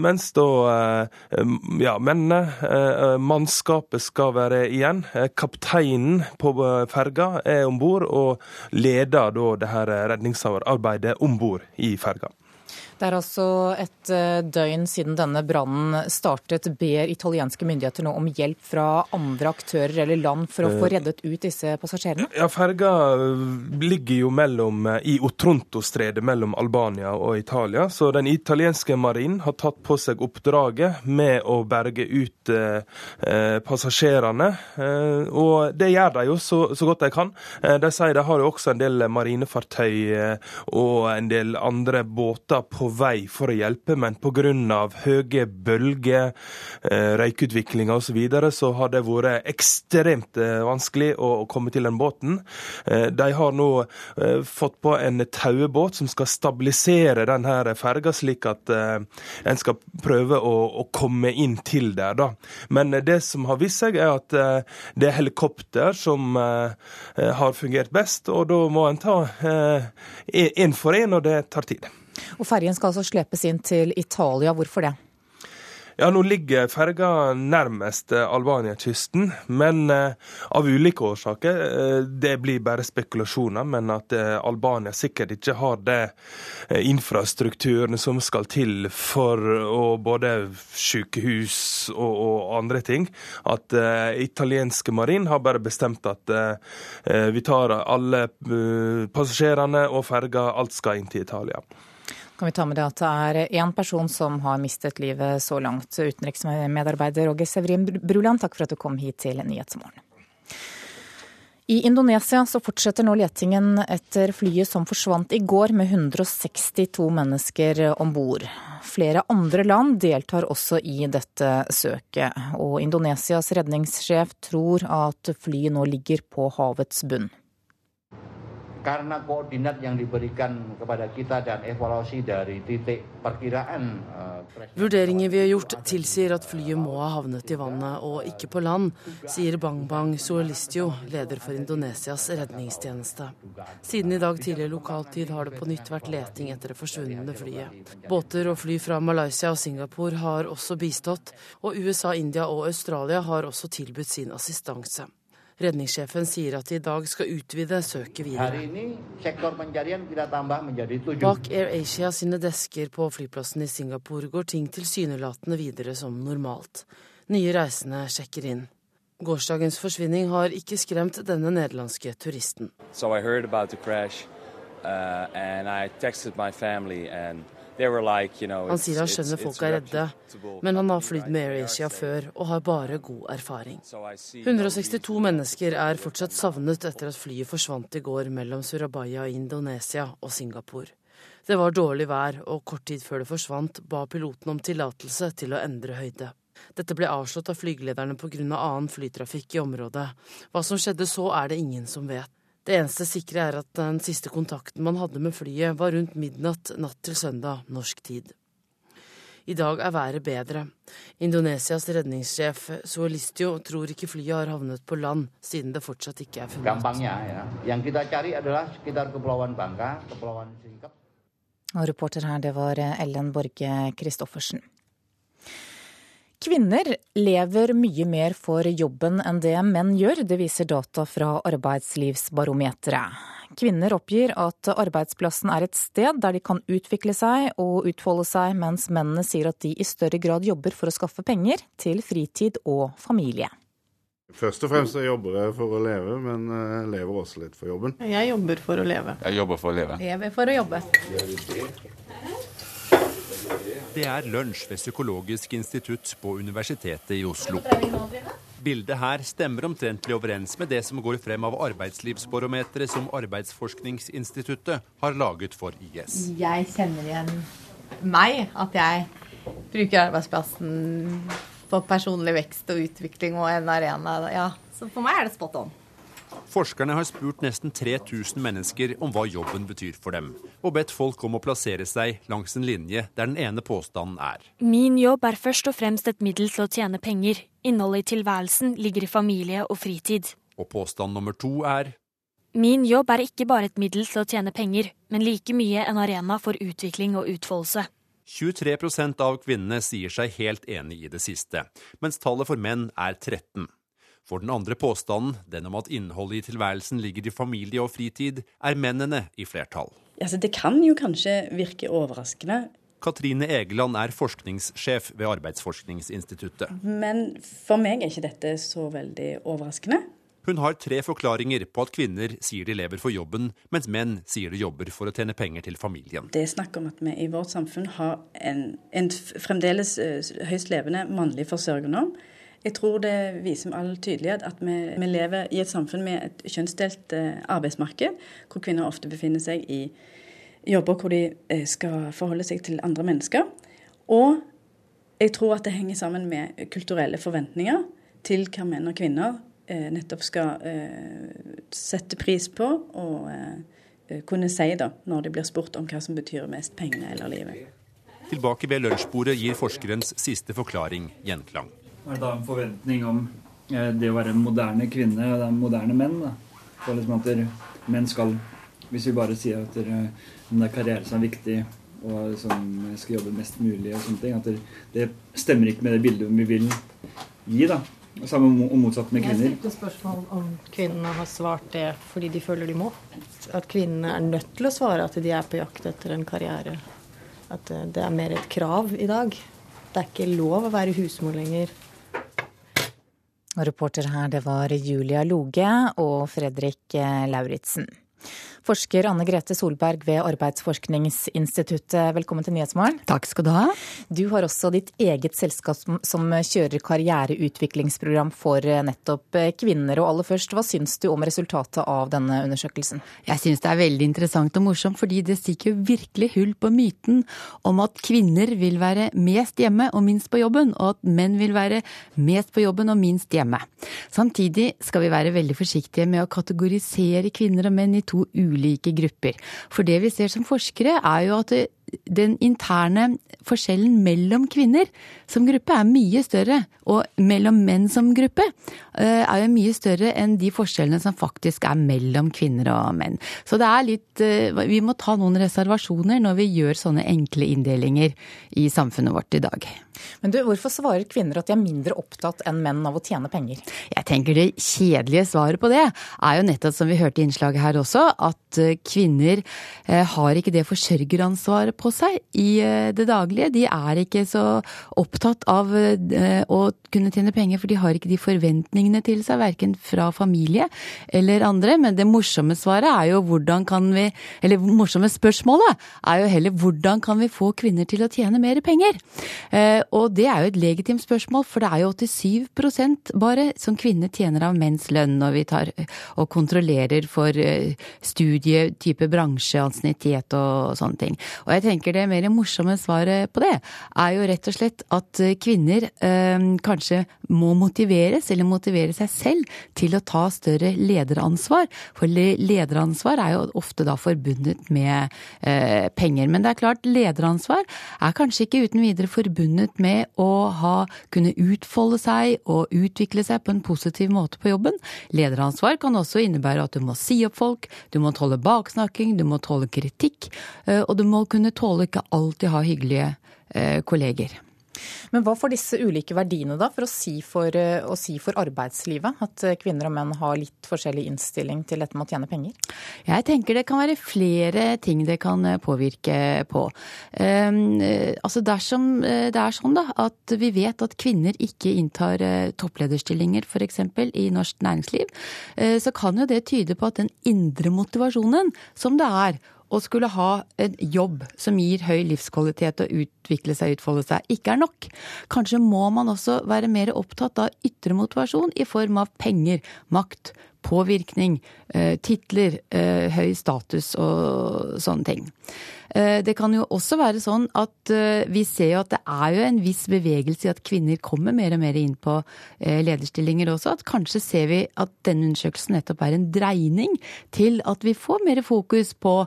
Mens da ja, mennene, mannskapet, skal være igjen. Kapteinen på ferga er om bord og leder da det her redningsarbeidet om bord i ferga. Det er altså et eh, døgn siden denne brannen startet. Ber italienske myndigheter nå om hjelp fra andre aktører eller land for å få eh, reddet ut disse passasjerene? Ja, Ferga eh, ligger jo mellom, i Otronto-stredet mellom Albania og Italia. Så den italienske marinen har tatt på seg oppdraget med å berge ut eh, passasjerene. Eh, og det gjør de jo så, så godt de kan. Eh, de sier de har jo også en del marinefartøy og en del andre båter på vei for å hjelpe, men pga. høye bølger, eh, røykutviklinga osv., så, videre, så har det vært ekstremt eh, vanskelig å komme til den båten. Eh, de har nå fått på en tauebåt som skal stabilisere denne ferga, slik at en skal prøve å, å komme inn til der. Da. Men det som har vist seg, er at det er helikopter som har fungert best, og da må en ta én for én, og det tar tid. Og Ferjen skal altså slepes inn til Italia. Hvorfor det? Ja, Nå ligger ferga nærmest eh, Albania-kysten, men eh, av ulike årsaker. Eh, det blir bare spekulasjoner, men at Albania sikkert ikke har det infrastrukturen som skal til for både sykehus og, og andre ting. At italienske marin har bare bestemt at vi tar alle passasjerene og ferga, alt skal inn til Italia kan vi ta med det at det er én person som har mistet livet så langt. Utenriksmedarbeider Roger Severin Bruland, takk for at du kom hit til Nyhetsmorgen. I Indonesia så fortsetter nå letingen etter flyet som forsvant i går med 162 mennesker om bord. Flere andre land deltar også i dette søket, og Indonesias redningssjef tror at flyet nå ligger på havets bunn karena koordinat yang diberikan kepada kita dan evaluasi dari titik perkiraan uh, Vurderinger vi har gjort tilsier at flyet må ha havnet i vannet og ikke på land, sier Bang Bang Suolistio, leder for Indonesias redningstjeneste. Siden i dag tidlig lokaltid har det på nytt vært leting etter det forsvunne flyet. Båter og fly fra Malaysia og Singapore har også bistått, og USA, India og Australia har også tilbudt sin assistanse. Redningssjefen sier at de i dag skal utvide søket videre. Bak Air Asia sine desker på flyplassen i Singapore går ting tilsynelatende videre som normalt. Nye reisende sjekker inn. Gårsdagens forsvinning har ikke skremt denne nederlandske turisten. So I heard about the crash, uh, and I texted my family and han sier han skjønner folk er redde, men han har flydd med AirAsia før og har bare god erfaring. 162 mennesker er fortsatt savnet etter at flyet forsvant i går mellom Surabaya i Indonesia og Singapore. Det var dårlig vær, og kort tid før det forsvant, ba piloten om tillatelse til å endre høyde. Dette ble avslått av flygelederne pga. Av annen flytrafikk i området. Hva som skjedde så, er det ingen som vet. Det eneste sikre er at den siste kontakten man hadde med flyet, var rundt midnatt natt til søndag norsk tid. I dag er været bedre. Indonesias redningssjef Suelistio tror ikke flyet har havnet på land, siden det fortsatt ikke er funnet. Og reporter her, det var Ellen Borge Christoffersen. Kvinner lever mye mer for jobben enn det menn gjør, det viser data fra Arbeidslivsbarometeret. Kvinner oppgir at arbeidsplassen er et sted der de kan utvikle seg og utfolde seg, mens mennene sier at de i større grad jobber for å skaffe penger til fritid og familie. Først og fremst jobber jeg for å leve, men jeg lever også litt for jobben. Jeg jobber for å leve. Jeg jobber for å leve. Jeg lever for å jobbe. Det er lunsj ved Psykologisk institutt på Universitetet i Oslo. Bildet her stemmer omtrentlig overens med det som går frem av arbeidslivsbarometeret som Arbeidsforskningsinstituttet har laget for IS. Jeg kjenner igjen meg, at jeg bruker arbeidsplassen på personlig vekst og utvikling og en arena. Ja, så for meg er det spot on. Forskerne har spurt nesten 3000 mennesker om hva jobben betyr for dem, og bedt folk om å plassere seg langs en linje der den ene påstanden er. Min jobb er først og fremst et middel til å tjene penger. Innholdet i tilværelsen ligger i familie og fritid. Og påstand nummer to er Min jobb er ikke bare et middel til å tjene penger, men like mye en arena for utvikling og utfoldelse. 23% av kvinnene sier seg helt enig i det siste, mens tallet for menn er 13. For den andre påstanden, den om at innholdet i tilværelsen ligger i familie og fritid, er mennene i flertall. Altså, det kan jo kanskje virke overraskende. Katrine Egeland er forskningssjef ved Arbeidsforskningsinstituttet. Men for meg er ikke dette så veldig overraskende. Hun har tre forklaringer på at kvinner sier de lever for jobben, mens menn sier de jobber for å tjene penger til familien. Det er snakk om at vi i vårt samfunn har en, en fremdeles eh, høyst levende mannlig forsørgernorm. Jeg tror det viser med all tydelighet at vi, vi, lever i et samfunn med et kjønnsdelt eh, arbeidsmarked, hvor kvinner ofte befinner seg i jobber hvor de eh, skal forholde seg til andre mennesker. Og jeg tror at det henger sammen med kulturelle forventninger til hva menn og kvinner eh, nettopp skal sette pris på og kunne si da, når de blir spurt om hva som betyr mest pengene eller livet. Tilbake ved lunsjbordet gir forskerens siste forklaring gjenklang er det da en forventning om eh, det å være en moderne kvinne og en moderne menn. Da. Så liksom at menn skal Hvis vi bare sier at det er karriere som er viktig, og som skal jobbe mest mulig og sånne ting, at det, det stemmer ikke med det bildet vi vil gi. da. Samme og motsatt med kvinner. Jeg stilte spørsmål om kvinnene har svart det fordi de føler de må. At kvinnene er nødt til å svare at de er på jakt etter en karriere. At det er mer et krav i dag. Det er ikke lov å være husmor lenger. Og reporter her, det var Julia Loge og Fredrik eh, Lauritzen. Forsker Anne Grete Solberg ved Arbeidsforskningsinstituttet, velkommen til Nyhetsmorgen. Takk skal du ha. Du har også ditt eget selskap som kjører karriereutviklingsprogram for eh, nettopp eh, kvinner. Og aller først, hva syns du om resultatet av denne undersøkelsen? Jeg syns det er veldig interessant og morsomt, fordi det stikker virkelig hull på myten om at kvinner vil være mest hjemme og minst på jobben, og at menn vil være mest på jobben og minst hjemme. Samtidig skal vi være veldig forsiktige med å kategorisere kvinner og menn i to ulike grupper. For det vi ser som forskere, er jo at den interne forskjellen mellom kvinner som gruppe er mye større, og mellom menn som gruppe eh, er jo mye større enn de forskjellene som faktisk er mellom kvinner og menn. Så det er litt eh, Vi må ta noen reservasjoner når vi gjør sånne enkle inndelinger i samfunnet vårt i dag. Men du, Hvorfor svarer kvinner at de er mindre opptatt enn menn av å tjene penger? Jeg tenker Det kjedelige svaret på det er jo nettopp som vi hørte i innslaget her også, at eh, kvinner har ikke det forsørgeransvaret på seg i eh, det daglige. De er ikke så opptatt av eh, å kunne tjene penger, for de har ikke de forventningene til seg, verken fra familie eller andre. Men det morsomme svaret er jo hvordan kan vi Eller morsomme spørsmålet er jo heller hvordan kan vi få kvinner til å tjene mer penger? Eh, og det er jo et legitimt spørsmål, for det er jo 87% bare som kvinner tjener av menns lønn når vi tar og kontrollerer for studietype bransje, og sånne ting. Og jeg tenker det mer morsomme svaret på det er jo rett og slett at kvinner eh, kanskje må motiveres, eller motivere seg selv, til å ta større lederansvar. For lederansvar er jo ofte da forbundet med eh, penger. Men det er klart, lederansvar er kanskje ikke uten videre forbundet med å ha, kunne utfolde seg og utvikle seg på en positiv måte på jobben. Lederansvar kan også innebære at du må si opp folk, du må tåle baksnakking, du må tåle kritikk, eh, og du må kunne tåle ikke alltid ha hyggelige eh, kolleger. Men hva får disse ulike verdiene da for å, si for eh, å si for arbeidslivet? At eh, kvinner og menn har litt forskjellig innstilling til dette med å tjene penger? Jeg tenker det kan være flere ting det kan påvirke på. Um, altså dersom det er sånn da, at vi vet at kvinner ikke inntar topplederstillinger f.eks. i norsk næringsliv, så kan jo det tyde på at den indre motivasjonen som det er å skulle ha en jobb som gir høy livskvalitet og utvikle seg, utfolde seg, ikke er nok. Kanskje må man også være mer opptatt av ytre motivasjon i form av penger, makt, påvirkning, eh, titler, eh, høy status og sånne ting. Eh, det kan jo også være sånn at vi ser jo at det er jo en viss bevegelse i at kvinner kommer mer og mer inn på lederstillinger også. At kanskje ser vi at denne undersøkelsen nettopp er en dreining til at vi får mer fokus på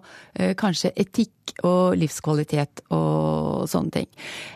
kanskje etikk og livskvalitet og sånne ting.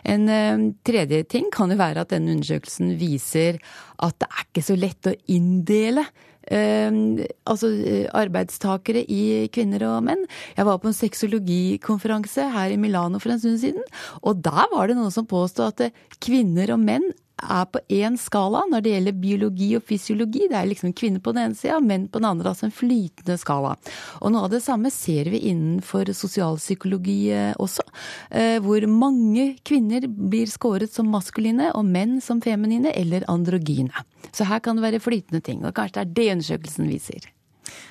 En tredje ting kan jo være at denne undersøkelsen viser at det er ikke så lett å inndele altså eh, arbeidstakere i kvinner og menn. Jeg var på en sexologikonferanse her i Milano for en stund siden, og der var det noen som påstod at eh, kvinner og menn er på én skala når det gjelder biologi og fysiologi. Det er liksom kvinner på den ene sida, menn på den andre. Altså en flytende skala. Og noe av det samme ser vi innenfor sosialpsykologi eh, også. Eh, hvor mange kvinner blir skåret som maskuline, og menn som feminine eller androgyne. Så her kan det være flytende ting. Og kanskje det er det undersøkelsen viser.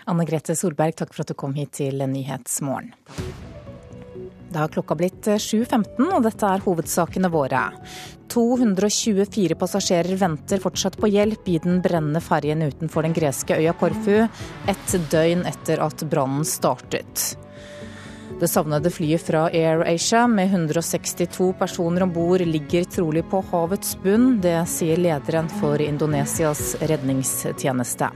Anne Grete Solberg, takk for at du kom hit til Nyhetsmorgen. Det har klokka blitt 7.15, og dette er hovedsakene våre. 224 passasjerer venter fortsatt på hjelp i den brennende ferjen utenfor den greske øya Korfu, ett døgn etter at brannen startet. Det savnede flyet fra Air Asia med 162 personer om bord ligger trolig på havets bunn. Det sier lederen for Indonesias redningstjeneste.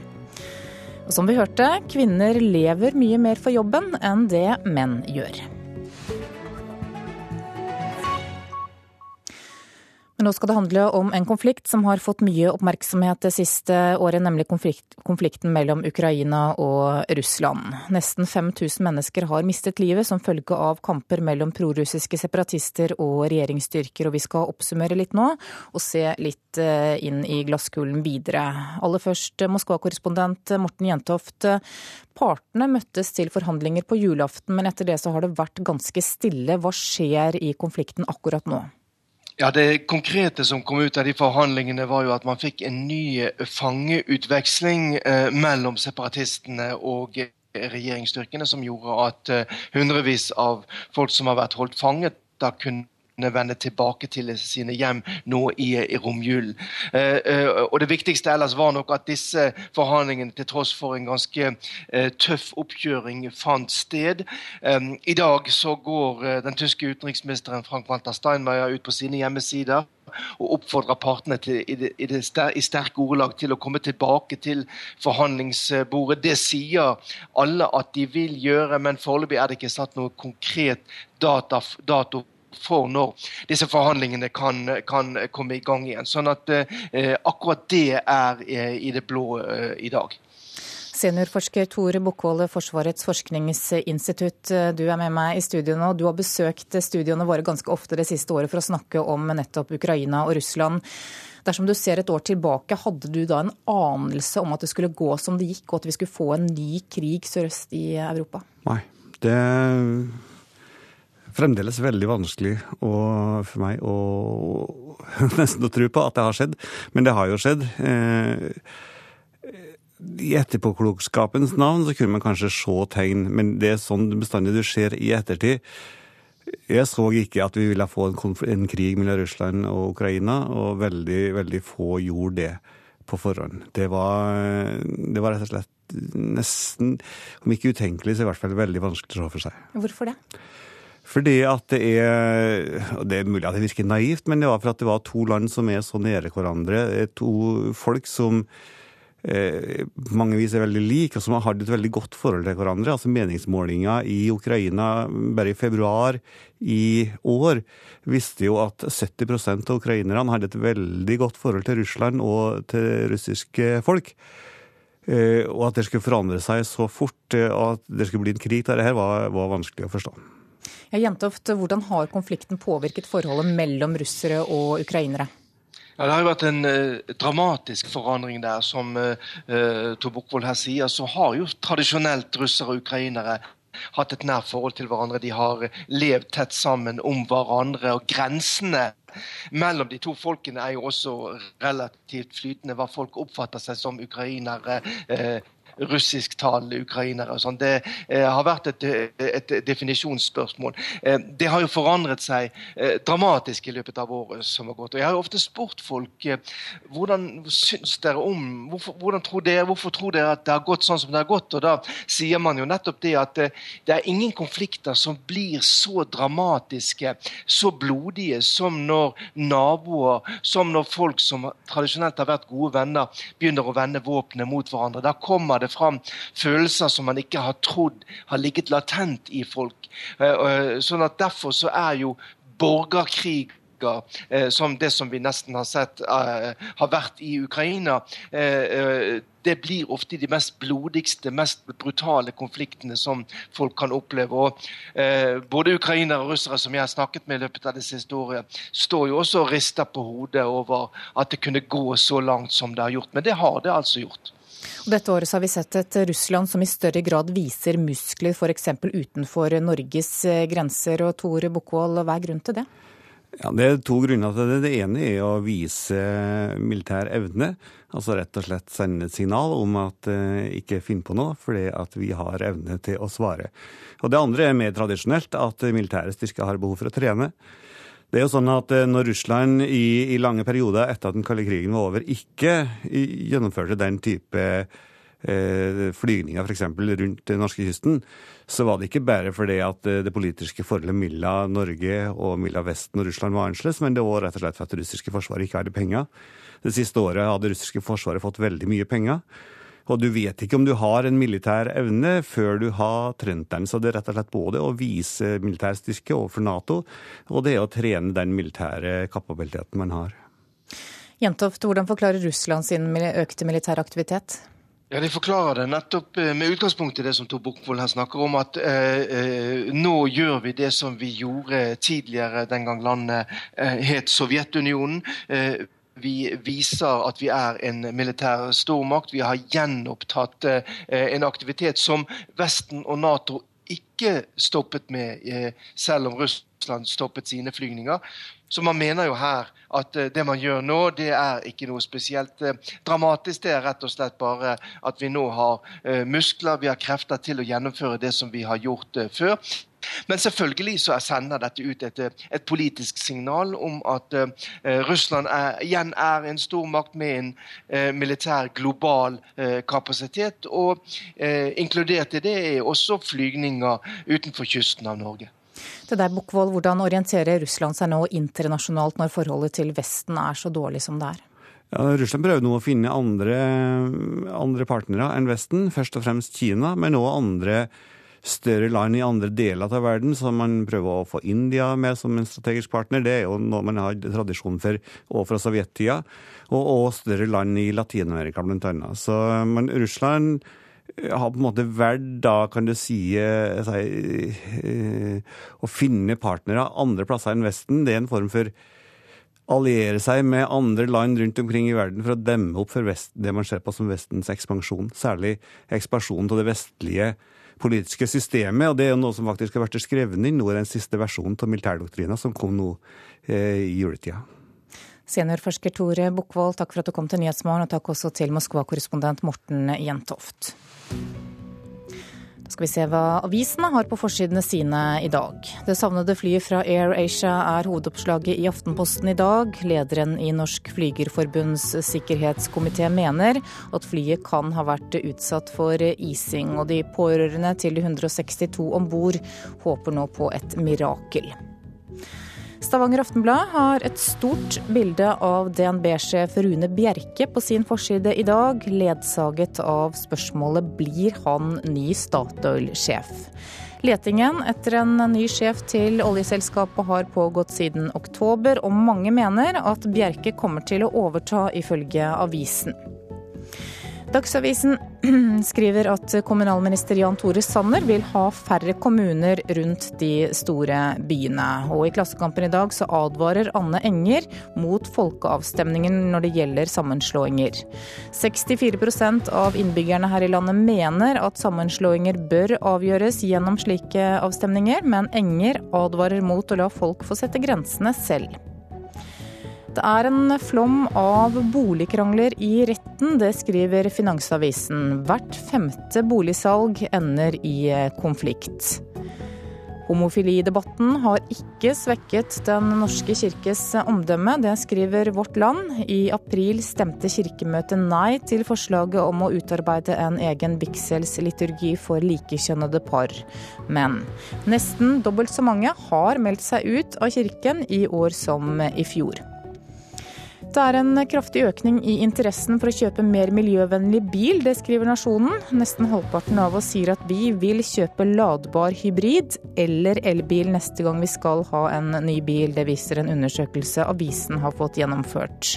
Og som vi hørte, kvinner lever mye mer for jobben enn det menn gjør. Nå skal det handle om en konflikt som har fått mye oppmerksomhet det siste året, nemlig konflikt, konflikten mellom Ukraina og Russland. Nesten 5000 mennesker har mistet livet som følge av kamper mellom prorussiske separatister og regjeringsstyrker, og vi skal oppsummere litt nå og se litt eh, inn i glasskulen videre. Aller først Moskva-korrespondent Morten Jentoft. Partene møttes til forhandlinger på julaften, men etter det så har det vært ganske stille. Hva skjer i konflikten akkurat nå? Ja, Det konkrete som kom ut av de forhandlingene, var jo at man fikk en ny fangeutveksling eh, mellom separatistene og regjeringsstyrkene, som gjorde at eh, hundrevis av folk som har vært holdt fanget, da kunne vende tilbake til sine hjem nå i, i romjulen. Eh, eh, og Det viktigste ellers var nok at disse forhandlingene, til tross for en ganske eh, tøff oppkjøring, fant sted. I dag så går den tyske utenriksministeren Frank-Walter Steinmeier ut på sine hjemmesider og oppfordrer partene til, i, det, i, det i, sterke ordelag til å komme tilbake til forhandlingsbordet. Det sier alle at de vil gjøre, men foreløpig er det ikke satt noe konkret data, dato for når disse forhandlingene kan, kan komme i gang igjen. Sånn at eh, akkurat det er eh, i det blå eh, i dag. Seniorforsker Tore Bukkvold, Forsvarets forskningsinstitutt. Du er med meg i studio nå. Du har besøkt studioene våre ganske ofte det siste året for å snakke om nettopp Ukraina og Russland. Dersom du ser et år tilbake, hadde du da en anelse om at det skulle gå som det gikk, og at vi skulle få en ny krig sørøst i Europa? Nei. Det fremdeles veldig vanskelig å, for meg å nesten å tro på at det har skjedd, men det har jo skjedd. Eh, I etterpåklokskapens navn så kunne man kanskje se tegn, men det er sånn bestandig du ser i ettertid. Jeg så ikke at vi ville få en, en krig mellom Russland og Ukraina, og veldig, veldig få gjorde det på forhånd. Det var, det var rett og slett nesten, om ikke utenkelig, så i hvert fall veldig vanskelig å se for seg. Hvorfor det? Fordi at det er og Det er mulig at det virker naivt, men det var for at det var to land som er så nære hverandre. To folk som eh, på mange vis er veldig like, og som har hatt et veldig godt forhold til hverandre. Altså Meningsmålinga i Ukraina bare i februar i år visste jo at 70% av ukrainerne hadde et veldig godt forhold til Russland og til russiske folk. Eh, og at det skulle forandre seg så fort, og eh, at det skulle bli en krig der det her, var, var vanskelig å forstå. Ja, Jentoft, hvordan har konflikten påvirket forholdet mellom russere og ukrainere? Ja, Det har jo vært en eh, dramatisk forandring der. Som uh, uh Tor her sier, så har jo tradisjonelt russere og ukrainere hatt et nært forhold til hverandre. De har levd tett sammen om hverandre. Og grensene mellom de to folkene er jo også relativt flytende. Hva folk oppfatter seg som ukrainere, eh, russisktalende ukrainere. og sånn. Det eh, har vært et, et, definisjonsspørsmål. Eh, det har jo forandret seg eh, dramatisk i løpet av året som har gått. og Jeg har jo ofte spurt folk eh, hvordan syns dere om hvorfor, tror dere, hvorfor tror dere at det har gått sånn som det har gått? Og Da sier man jo nettopp det at eh, det er ingen konflikter som blir så dramatiske, så blodige, som når naboer, som når folk som tradisjonelt har vært gode venner, begynner å vende våpenet mot hverandre. Da kommer det fram følelser som man ikke har trodd har ligget latent i folk. Eh, eh, sånn at Derfor så er jo borgerkrig eh, som det som vi nesten har sett har vært i Ukraina. det blir ofte de mest blodigste, mest brutale konfliktene som folk kan oppleve. Og både ukrainere og russere som jeg har snakket med i løpet av det siste året, står jo også og rister på hodet over at det kunne gå så langt som det har gjort. Men det har det altså gjort. Og dette året har vi sett et Russland som i større grad viser muskler f.eks. utenfor Norges eh, grenser. Og Tore Bukkvold, hva er grunnen til det? Ja, Det er to grunner til det. Det ene er å vise militær evne. Altså rett og slett sende et signal om at eh, ikke finn på noe, fordi at vi har evne til å svare. Og Det andre er mer tradisjonelt, at militære styrker har behov for å trene. Det er jo sånn at eh, Når Russland i, i lange perioder etter at den kalde krigen var over, ikke gjennomførte den type eh, flygninger f.eks. rundt norskekysten, så var det ikke bare fordi at eh, det politiske forholdet mellom Norge og mellom Vesten og Russland var annerledes, men det var rett og slett for at det russiske forsvaret ikke hadde penger. Det siste året hadde det russiske forsvaret fått veldig mye penger. Og du vet ikke om du har en militær evne før du har trent den. Så det er rett og slett både å vise militær styrke overfor Nato, og det er å trene den militære kapabiliteten man har. Jentoft, hvordan forklarer Russland sin økte militære aktivitet? Ja, De forklarer det nettopp eh, med utgangspunkt i det som Tor Bukkvold her snakker om, at eh, eh, nå gjør vi det som vi gjorde tidligere den gang landet eh, het Sovjetunionen. Eh, vi viser at vi er en militær stormakt. Vi har gjenopptatt eh, en aktivitet som Vesten og Nato ikke stoppet med, eh, selv om Russland stoppet sine flygninger. Så man mener jo her at eh, det man gjør nå, det er ikke noe spesielt dramatisk. Det er rett og slett bare at vi nå har muskler, vi har krefter til å gjennomføre det som vi har gjort før. Men selvfølgelig så sender dette ut et, et politisk signal om at uh, Russland er, igjen er en stormakt med en uh, militær global uh, kapasitet. Og inkludert i det er også flygninger utenfor kysten av Norge. Det deg, Bukkvold, Hvordan orienterer Russland seg nå internasjonalt når forholdet til Vesten er så dårlig som det er? Ja, Russland prøver nå å finne andre, andre partnere enn Vesten, først og fremst Kina, men også andre større land i andre deler av verden, som man prøver å få India med som en strategisk partner. Det er jo noe man har tradisjon for og fra sovjettida. Og, og større land i Latin-Amerika, annet. Så men Russland har på en måte valgt da, kan du si, eh, si, eh, å finne partnere andre plasser enn Vesten. Det er en form for alliere seg med andre land rundt omkring i verden for å demme opp for vest, det man ser på som Vestens ekspansjon. Særlig ekspansjonen av det vestlige politiske systemet. Og det er jo noe som faktisk har vært skrevet inn nå i den siste versjonen av militærdoktrina som kom nå eh, i juletida. Seniorforsker Tore Bukkvold, takk for at du kom til Nyhetsmorgen, og takk også til Moskva-korrespondent Morten Jentoft skal vi se hva avisene har på forsidene sine i dag. Det savnede flyet fra Air Asia er hovedoppslaget i Aftenposten i dag. Lederen i Norsk Flygerforbunds sikkerhetskomité mener at flyet kan ha vært utsatt for ising, og de pårørende til de 162 om bord håper nå på et mirakel. Stavanger Aftenblad har et stort bilde av DNB-sjef Rune Bjerke på sin forside i dag, ledsaget av spørsmålet blir han ny Statoil-sjef. Letingen etter en ny sjef til oljeselskapet har pågått siden oktober, og mange mener at Bjerke kommer til å overta, ifølge avisen. Dagsavisen skriver at kommunalminister Jan Tore Sanner vil ha færre kommuner rundt de store byene. Og i Klassekampen i dag så advarer Anne Enger mot folkeavstemningen når det gjelder sammenslåinger. 64% av innbyggerne her i landet mener at sammenslåinger bør avgjøres gjennom slike avstemninger, men Enger advarer mot å la folk få sette grensene selv. Det er en flom av boligkrangler i retten, det skriver Finansavisen. Hvert femte boligsalg ender i konflikt. Homofilidebatten har ikke svekket Den norske kirkes omdømme, det skriver Vårt Land. I april stemte Kirkemøtet nei til forslaget om å utarbeide en egen vigselsliturgi for likekjønnede par. Men nesten dobbelt så mange har meldt seg ut av kirken i år som i fjor. Det er en kraftig økning i interessen for å kjøpe mer miljøvennlig bil, det skriver Nasjonen. Nesten halvparten av oss sier at vi vil kjøpe ladbar hybrid eller elbil neste gang vi skal ha en ny bil. Det viser en undersøkelse avisen har fått gjennomført.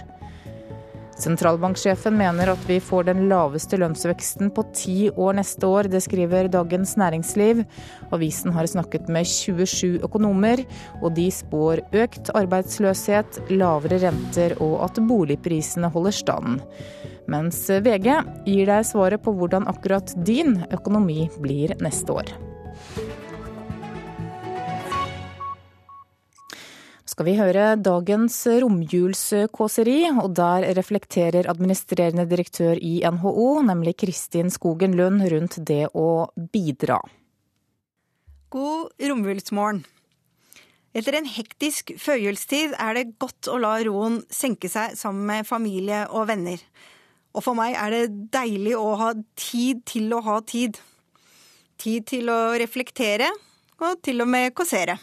Sentralbanksjefen mener at vi får den laveste lønnsveksten på ti år neste år. Det skriver Dagens Næringsliv. Avisen har snakket med 27 økonomer, og de spår økt arbeidsløshet, lavere renter og at boligprisene holder stand. Mens VG gir deg svaret på hvordan akkurat din økonomi blir neste år. Skal vi høre dagens romjulskåseri, og der reflekterer administrerende direktør i NHO, nemlig Kristin Skogen Lund, rundt det å bidra. God romjulsmorgen. Etter en hektisk førjulstid er det godt å la roen senke seg sammen med familie og venner. Og for meg er det deilig å ha tid til å ha tid. Tid til å reflektere, og til og med kåsere.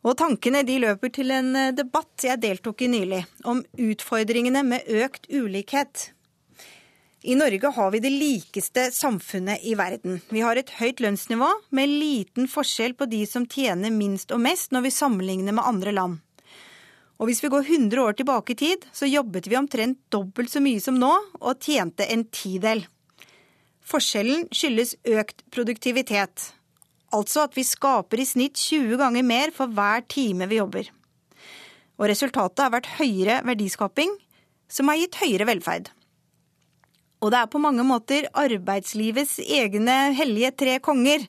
Og tankene de løper til en eh, debatt jeg deltok i nylig, om utfordringene med økt ulikhet. I Norge har vi det likeste samfunnet i verden. Vi har et høyt lønnsnivå med liten forskjell på de som tjener minst og mest når vi sammenligner med andre land. Og hvis vi går 100 år tilbake i tid, så jobbet vi omtrent dobbelt så mye som nå og tjente en tidel. Forskjellen skyldes økt produktivitet. Altså at vi skaper i snitt 20 ganger mer for hver time vi jobber. Og resultatet har vært høyere verdiskaping, som har gitt høyere velferd. Og det er på mange måter arbeidslivets egne hellige tre konger,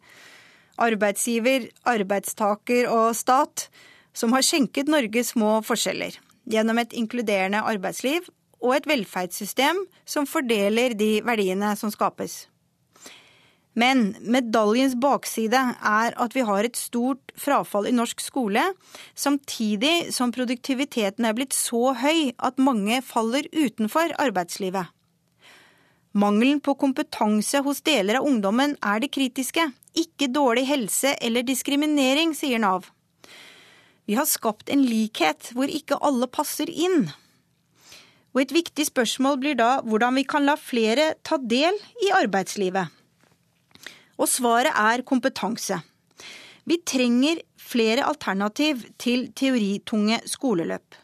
arbeidsgiver, arbeidstaker og stat, som har skjenket Norge små forskjeller gjennom et inkluderende arbeidsliv og et velferdssystem som fordeler de verdiene som skapes. Men medaljens bakside er at vi har et stort frafall i norsk skole, samtidig som produktiviteten er blitt så høy at mange faller utenfor arbeidslivet. Mangelen på kompetanse hos deler av ungdommen er det kritiske, ikke dårlig helse eller diskriminering, sier Nav. Vi har skapt en likhet hvor ikke alle passer inn. Og et viktig spørsmål blir da hvordan vi kan la flere ta del i arbeidslivet. Og svaret er kompetanse. Vi trenger flere alternativ til teoritunge skoleløp.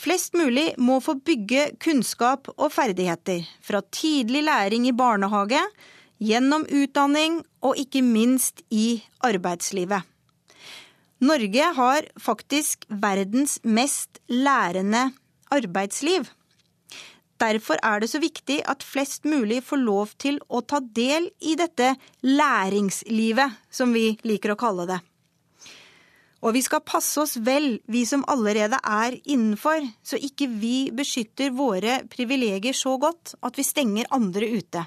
Flest mulig må få bygge kunnskap og ferdigheter, fra tidlig læring i barnehage, gjennom utdanning og ikke minst i arbeidslivet. Norge har faktisk verdens mest lærende arbeidsliv. Derfor er det så viktig at flest mulig får lov til å ta del i dette læringslivet, som vi liker å kalle det. Og vi skal passe oss vel, vi som allerede er innenfor, så ikke vi beskytter våre privilegier så godt at vi stenger andre ute.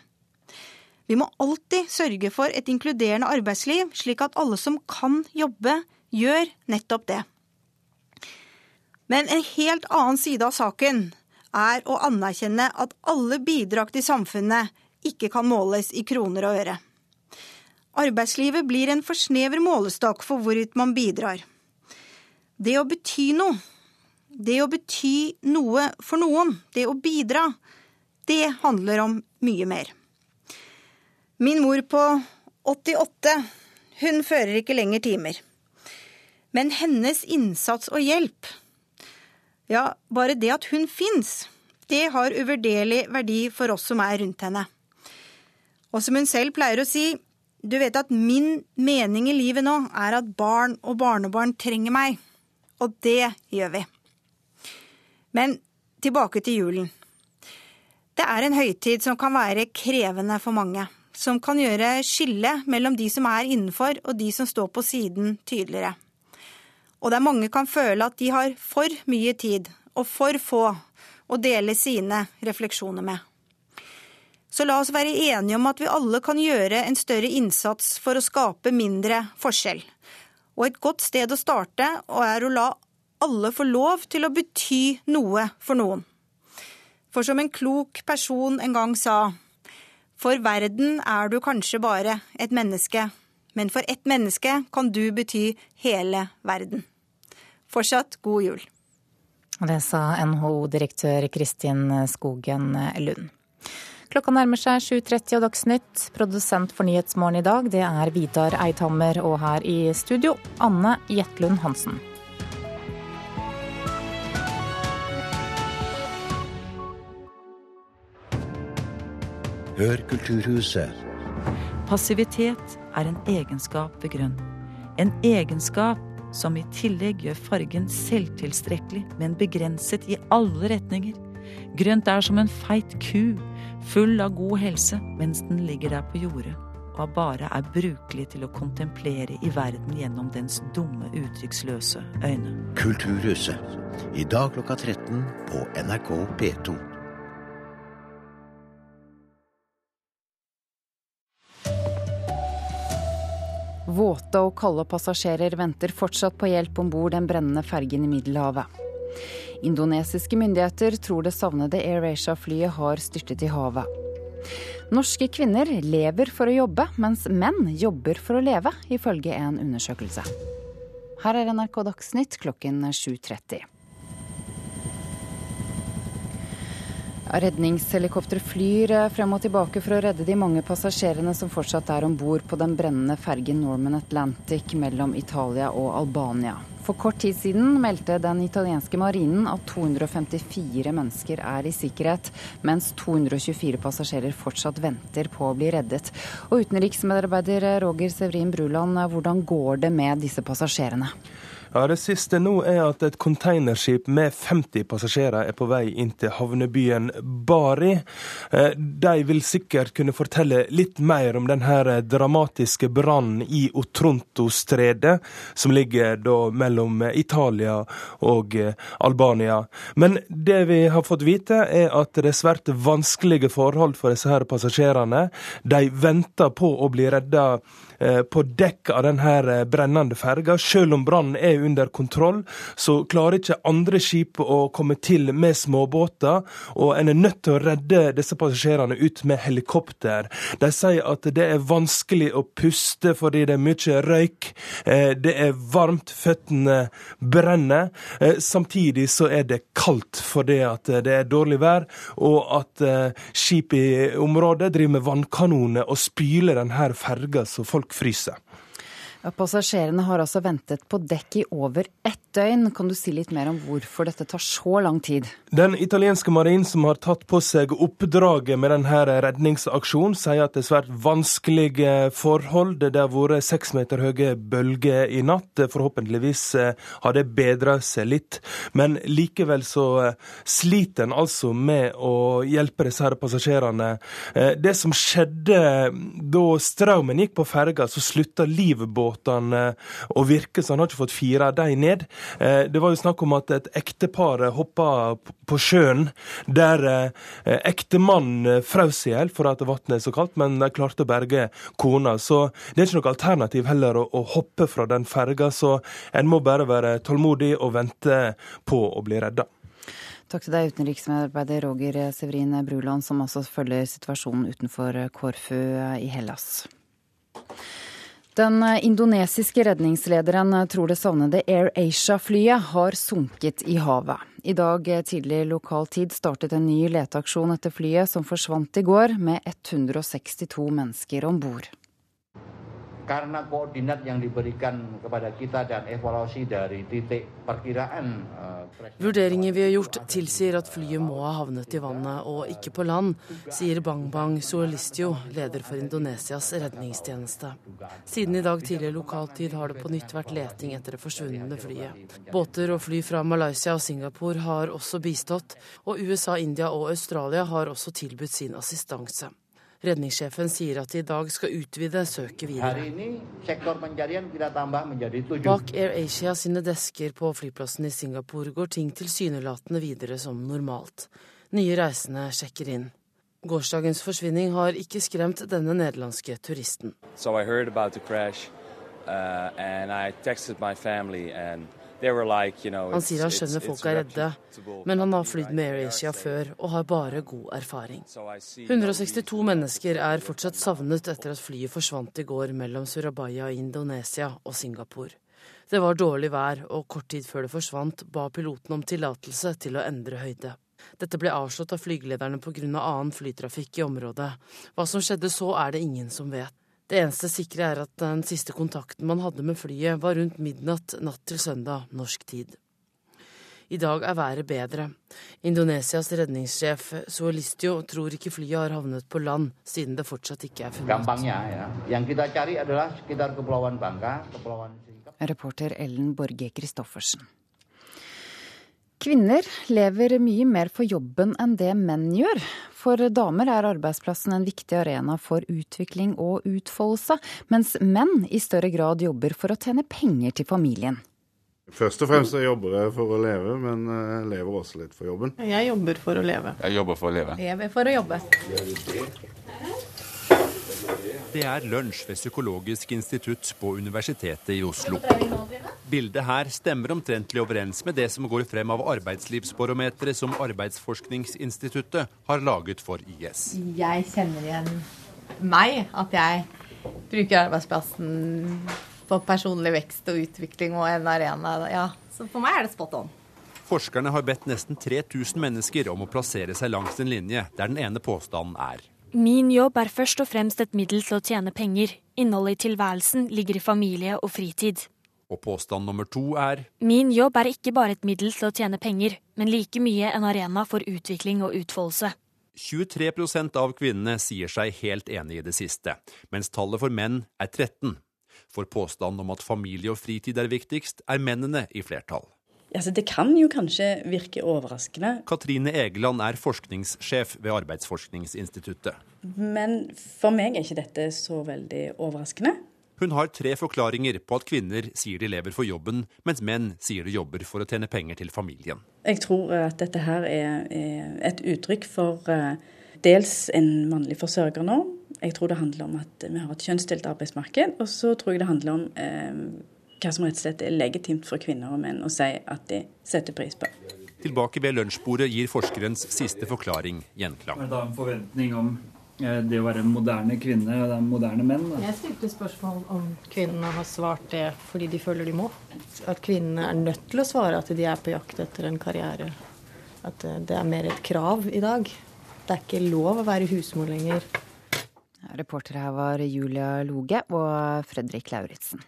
Vi må alltid sørge for et inkluderende arbeidsliv, slik at alle som kan jobbe, gjør nettopp det. Men en helt annen side av saken er å anerkjenne at alle bidrag til samfunnet ikke kan måles i kroner og øre. Arbeidslivet blir en for snever målestokk for hvorvidt man bidrar. Det å bety noe, det å bety noe for noen, det å bidra, det handler om mye mer. Min mor på 88, hun fører ikke lenger timer. Men hennes innsats og hjelp ja, bare det at hun fins, det har uvurderlig verdi for oss som er rundt henne. Og som hun selv pleier å si, du vet at min mening i livet nå er at barn og barnebarn trenger meg. Og det gjør vi. Men tilbake til julen. Det er en høytid som kan være krevende for mange. Som kan gjøre skillet mellom de som er innenfor og de som står på siden, tydeligere og der mange kan føle at de har for mye tid og for få å dele sine refleksjoner med. Så la oss være enige om at vi alle kan gjøre en større innsats for å skape mindre forskjell. Og et godt sted å starte er å la alle få lov til å bety noe for noen. For som en klok person en gang sa, for verden er du kanskje bare et menneske, men for ett menneske kan du bety hele verden. Fortsatt god jul. Det sa NHO-direktør Kristin Skogen Lund. Klokka nærmer seg 7.30 og Dagsnytt. Produsent for Nyhetsmorgen i dag, det er Vidar Eidhammer. Og her i studio, Anne Jetlund Hansen. Hør Kulturhuset. Passivitet er en egenskap ved grunn. En egenskap som i tillegg gjør fargen selvtilstrekkelig, men begrenset i alle retninger. Grønt er som en feit ku, full av god helse, mens den ligger der på jordet og bare er brukelig til å kontemplere i verden gjennom dens dumme, uttrykksløse øyne. Kulturhuset, i dag klokka 13 på NRK P2. Våte og kalde passasjerer venter fortsatt på hjelp om bord den brennende fergen i Middelhavet. Indonesiske myndigheter tror det savnede AirAsia-flyet har styrtet i havet. Norske kvinner lever for å jobbe, mens menn jobber for å leve, ifølge en undersøkelse. Her er NRK Dagsnytt klokken 7.30. Redningshelikopter flyr eh, frem og tilbake for å redde de mange passasjerene som fortsatt er om bord på den brennende fergen Norman Atlantic mellom Italia og Albania. For kort tid siden meldte den italienske marinen at 254 mennesker er i sikkerhet, mens 224 passasjerer fortsatt venter på å bli reddet. Og utenriksmedarbeider Roger Severin Bruland, hvordan går det med disse passasjerene? Ja, Det siste nå er at et containerskip med 50 passasjerer er på vei inn til havnebyen Bari. Eh, de vil sikkert kunne fortelle litt mer om denne dramatiske brannen i Otronto-stredet, som ligger da mellom Italia og eh, Albania. Men det vi har fått vite, er at det er svært vanskelige forhold for disse her passasjerene. De venter på å bli redda på dekk av denne eh, brennende ferga. Selv om brannen er under kontroll, så klarer ikke andre skip å komme til med småbåter, og en er nødt til å redde disse passasjerene ut med helikopter. De sier at det er vanskelig å puste fordi det er mye røyk. Eh, det er varmt, føttene brenner. Samtidig så er det kaldt fordi at det er dårlig vær, og at skip i området driver med vannkanoner og spyler denne ferga så folk fryse. Passasjerene har altså ventet på dekk i over ett døgn. Kan du si litt mer om hvorfor dette tar så lang tid? Den italienske marinen som har tatt på seg oppdraget med denne redningsaksjonen, sier at det er svært vanskelige forhold. Det har vært seks meter høye bølger i natt. Forhåpentligvis eh, har det bedra seg litt. Men likevel så eh, sliter en altså med å hjelpe disse her passasjerene. Eh, det som skjedde da strømmen gikk på ferga, så slutta livbåten båtene å virke, så han har ikke fått fire av dem ned. Eh, det var jo snakk om at et ektepar hoppa på sjøen, der eh, ektemannen frøs i hjel at vannet er så kaldt, men de klarte å berge kona. Så det er ikke noe alternativ heller å, hoppe fra den ferga, så en må bare være tålmodig og vente på å bli redda. Takk til deg, utenriksmedarbeider Roger Severin Bruland, som også følger situasjonen utenfor Korfu i Hellas. Den indonesiske redningslederen tror det savnede Air Asia-flyet har sunket i havet. I dag tidlig lokal tid startet en ny leteaksjon etter flyet, som forsvant i går med 162 mennesker om bord karena koordinat yang diberikan kepada kita dan evaluasi dari titik perkiraan uh, Vurderinger vi har gjort tilsier at flyet må ha havnet i vannet og ikke på land, sier Bang Bang Suolistio, leder for Indonesias redningstjeneste. Siden i dag tidlig lokaltid har det på nytt vært leting etter det forsvunne flyet. Båter og fly fra Malaysia og Singapore har også bistått, og USA, India og Australia har også tilbudt sin assistanse. Redningssjefen sier at de i dag skal utvide søket videre. Bak Air Asia sine desker på flyplassen i Singapore går ting tilsynelatende videre som normalt. Nye reisende sjekker inn. Gårsdagens forsvinning har ikke skremt denne nederlandske turisten. So I heard about the crash, uh, and I texted my family and han sier han skjønner folk er redde, men han har flydd med AirAsia før og har bare god erfaring. 162 mennesker er fortsatt savnet etter at flyet forsvant i går mellom Surabaya i Indonesia og Singapore. Det var dårlig vær, og kort tid før det forsvant, ba piloten om tillatelse til å endre høyde. Dette ble avslått av flygelederne pga. Av annen flytrafikk i området. Hva som skjedde så, er det ingen som vet. Det eneste sikre er at den siste kontakten man hadde med flyet, var rundt midnatt natt til søndag norsk tid. I dag er været bedre. Indonesias redningssjef Suelistio tror ikke flyet har havnet på land, siden det fortsatt ikke er funnet. Reporter Ellen Borge Christoffersen. Kvinner lever mye mer for jobben enn det menn gjør. For damer er arbeidsplassen en viktig arena for utvikling og utfoldelse, mens menn i større grad jobber for å tjene penger til familien. Først og fremst jobber jeg for å leve, men jeg lever også litt for jobben. Jeg jobber for å leve. Jeg jobber for å leve. Jeg lever for å jobbe. Det er lunsj ved Psykologisk institutt på Universitetet i Oslo. Bildet her stemmer omtrentlig overens med det som går frem av arbeidslivsbarometeret som Arbeidsforskningsinstituttet har laget for IS. Jeg kjenner igjen meg, at jeg bruker arbeidsplassen for personlig vekst og utvikling og en arena. Ja, så for meg er det spot on. Forskerne har bedt nesten 3000 mennesker om å plassere seg langs en linje der den ene påstanden er Min jobb er først og fremst et middel til å tjene penger. Innholdet i tilværelsen ligger i familie og fritid. Og påstand nummer to er Min jobb er ikke bare et middel til å tjene penger, men like mye en arena for utvikling og utfoldelse. 23% av kvinnene sier seg helt enig i det siste, mens tallet for menn er 13. For påstanden om at familie og fritid er viktigst, er mennene i flertall. Altså, det kan jo kanskje virke overraskende. Katrine Egeland er forskningssjef ved Arbeidsforskningsinstituttet. Men for meg er ikke dette så veldig overraskende. Hun har tre forklaringer på at kvinner sier de lever for jobben, mens menn sier de jobber for å tjene penger til familien. Jeg tror at dette her er, et uttrykk for uh, dels en mannlig forsørgernorm. Jeg tror det handler om at vi har et kjønnsdelt arbeidsmarked. Og så tror jeg det handler om uh, hva som rett og slett er legitimt for kvinner og menn å si at de setter pris på. Tilbake ved lunsjbordet gir forskerens siste forklaring gjenklang. Er det da en forventning om eh, det å være en moderne kvinne og en moderne menn? Da? Jeg stilte spørsmål om kvinnene har svart det fordi de føler de må. At kvinnene er nødt til å svare at de er på jakt etter en karriere. At eh, det er mer et krav i dag. Det er ikke lov å være husmor lenger. Reportere her var Julia Loge og Fredrik Lauritzen.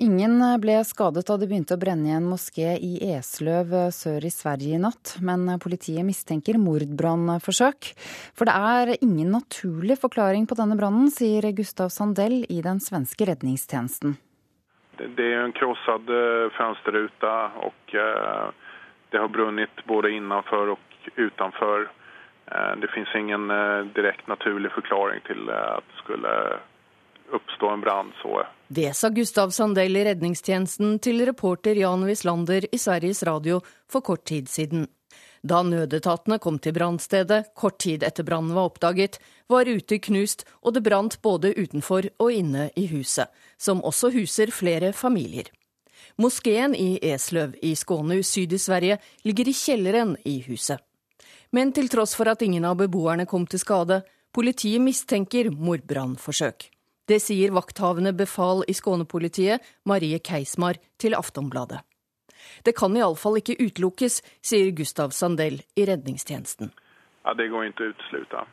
Ingen ble skadet da det begynte å brenne i en moské i Esløv sør i Sverige i natt, men politiet mistenker mordbrannforsøk. For det er ingen naturlig forklaring på denne brannen, sier Gustav Sandell i den svenske redningstjenesten. Det er en krosset eh, fönsterruta, og eh, det har brunnet både innenfor og utenfor. Eh, det finnes ingen direkte naturlig forklaring til at det skulle oppstå en brann. Det sa Gustav Sandell i redningstjenesten til reporter Jan Wislander i Sveriges Radio for kort tid siden. Da nødetatene kom til brannstedet kort tid etter brannen var oppdaget, var ruter knust og det brant både utenfor og inne i huset, som også huser flere familier. Moskeen i Esløv i Skåne syd i Sverige ligger i kjelleren i huset. Men til tross for at ingen av beboerne kom til skade, politiet mistenker mordbrannforsøk. Det sier vakthavende befal i Skånepolitiet, Marie Keismar, til Aftonbladet. Det kan iallfall ikke utelukkes, sier Gustav Sandell i redningstjenesten. Ja, Det går ikke å uteslutte.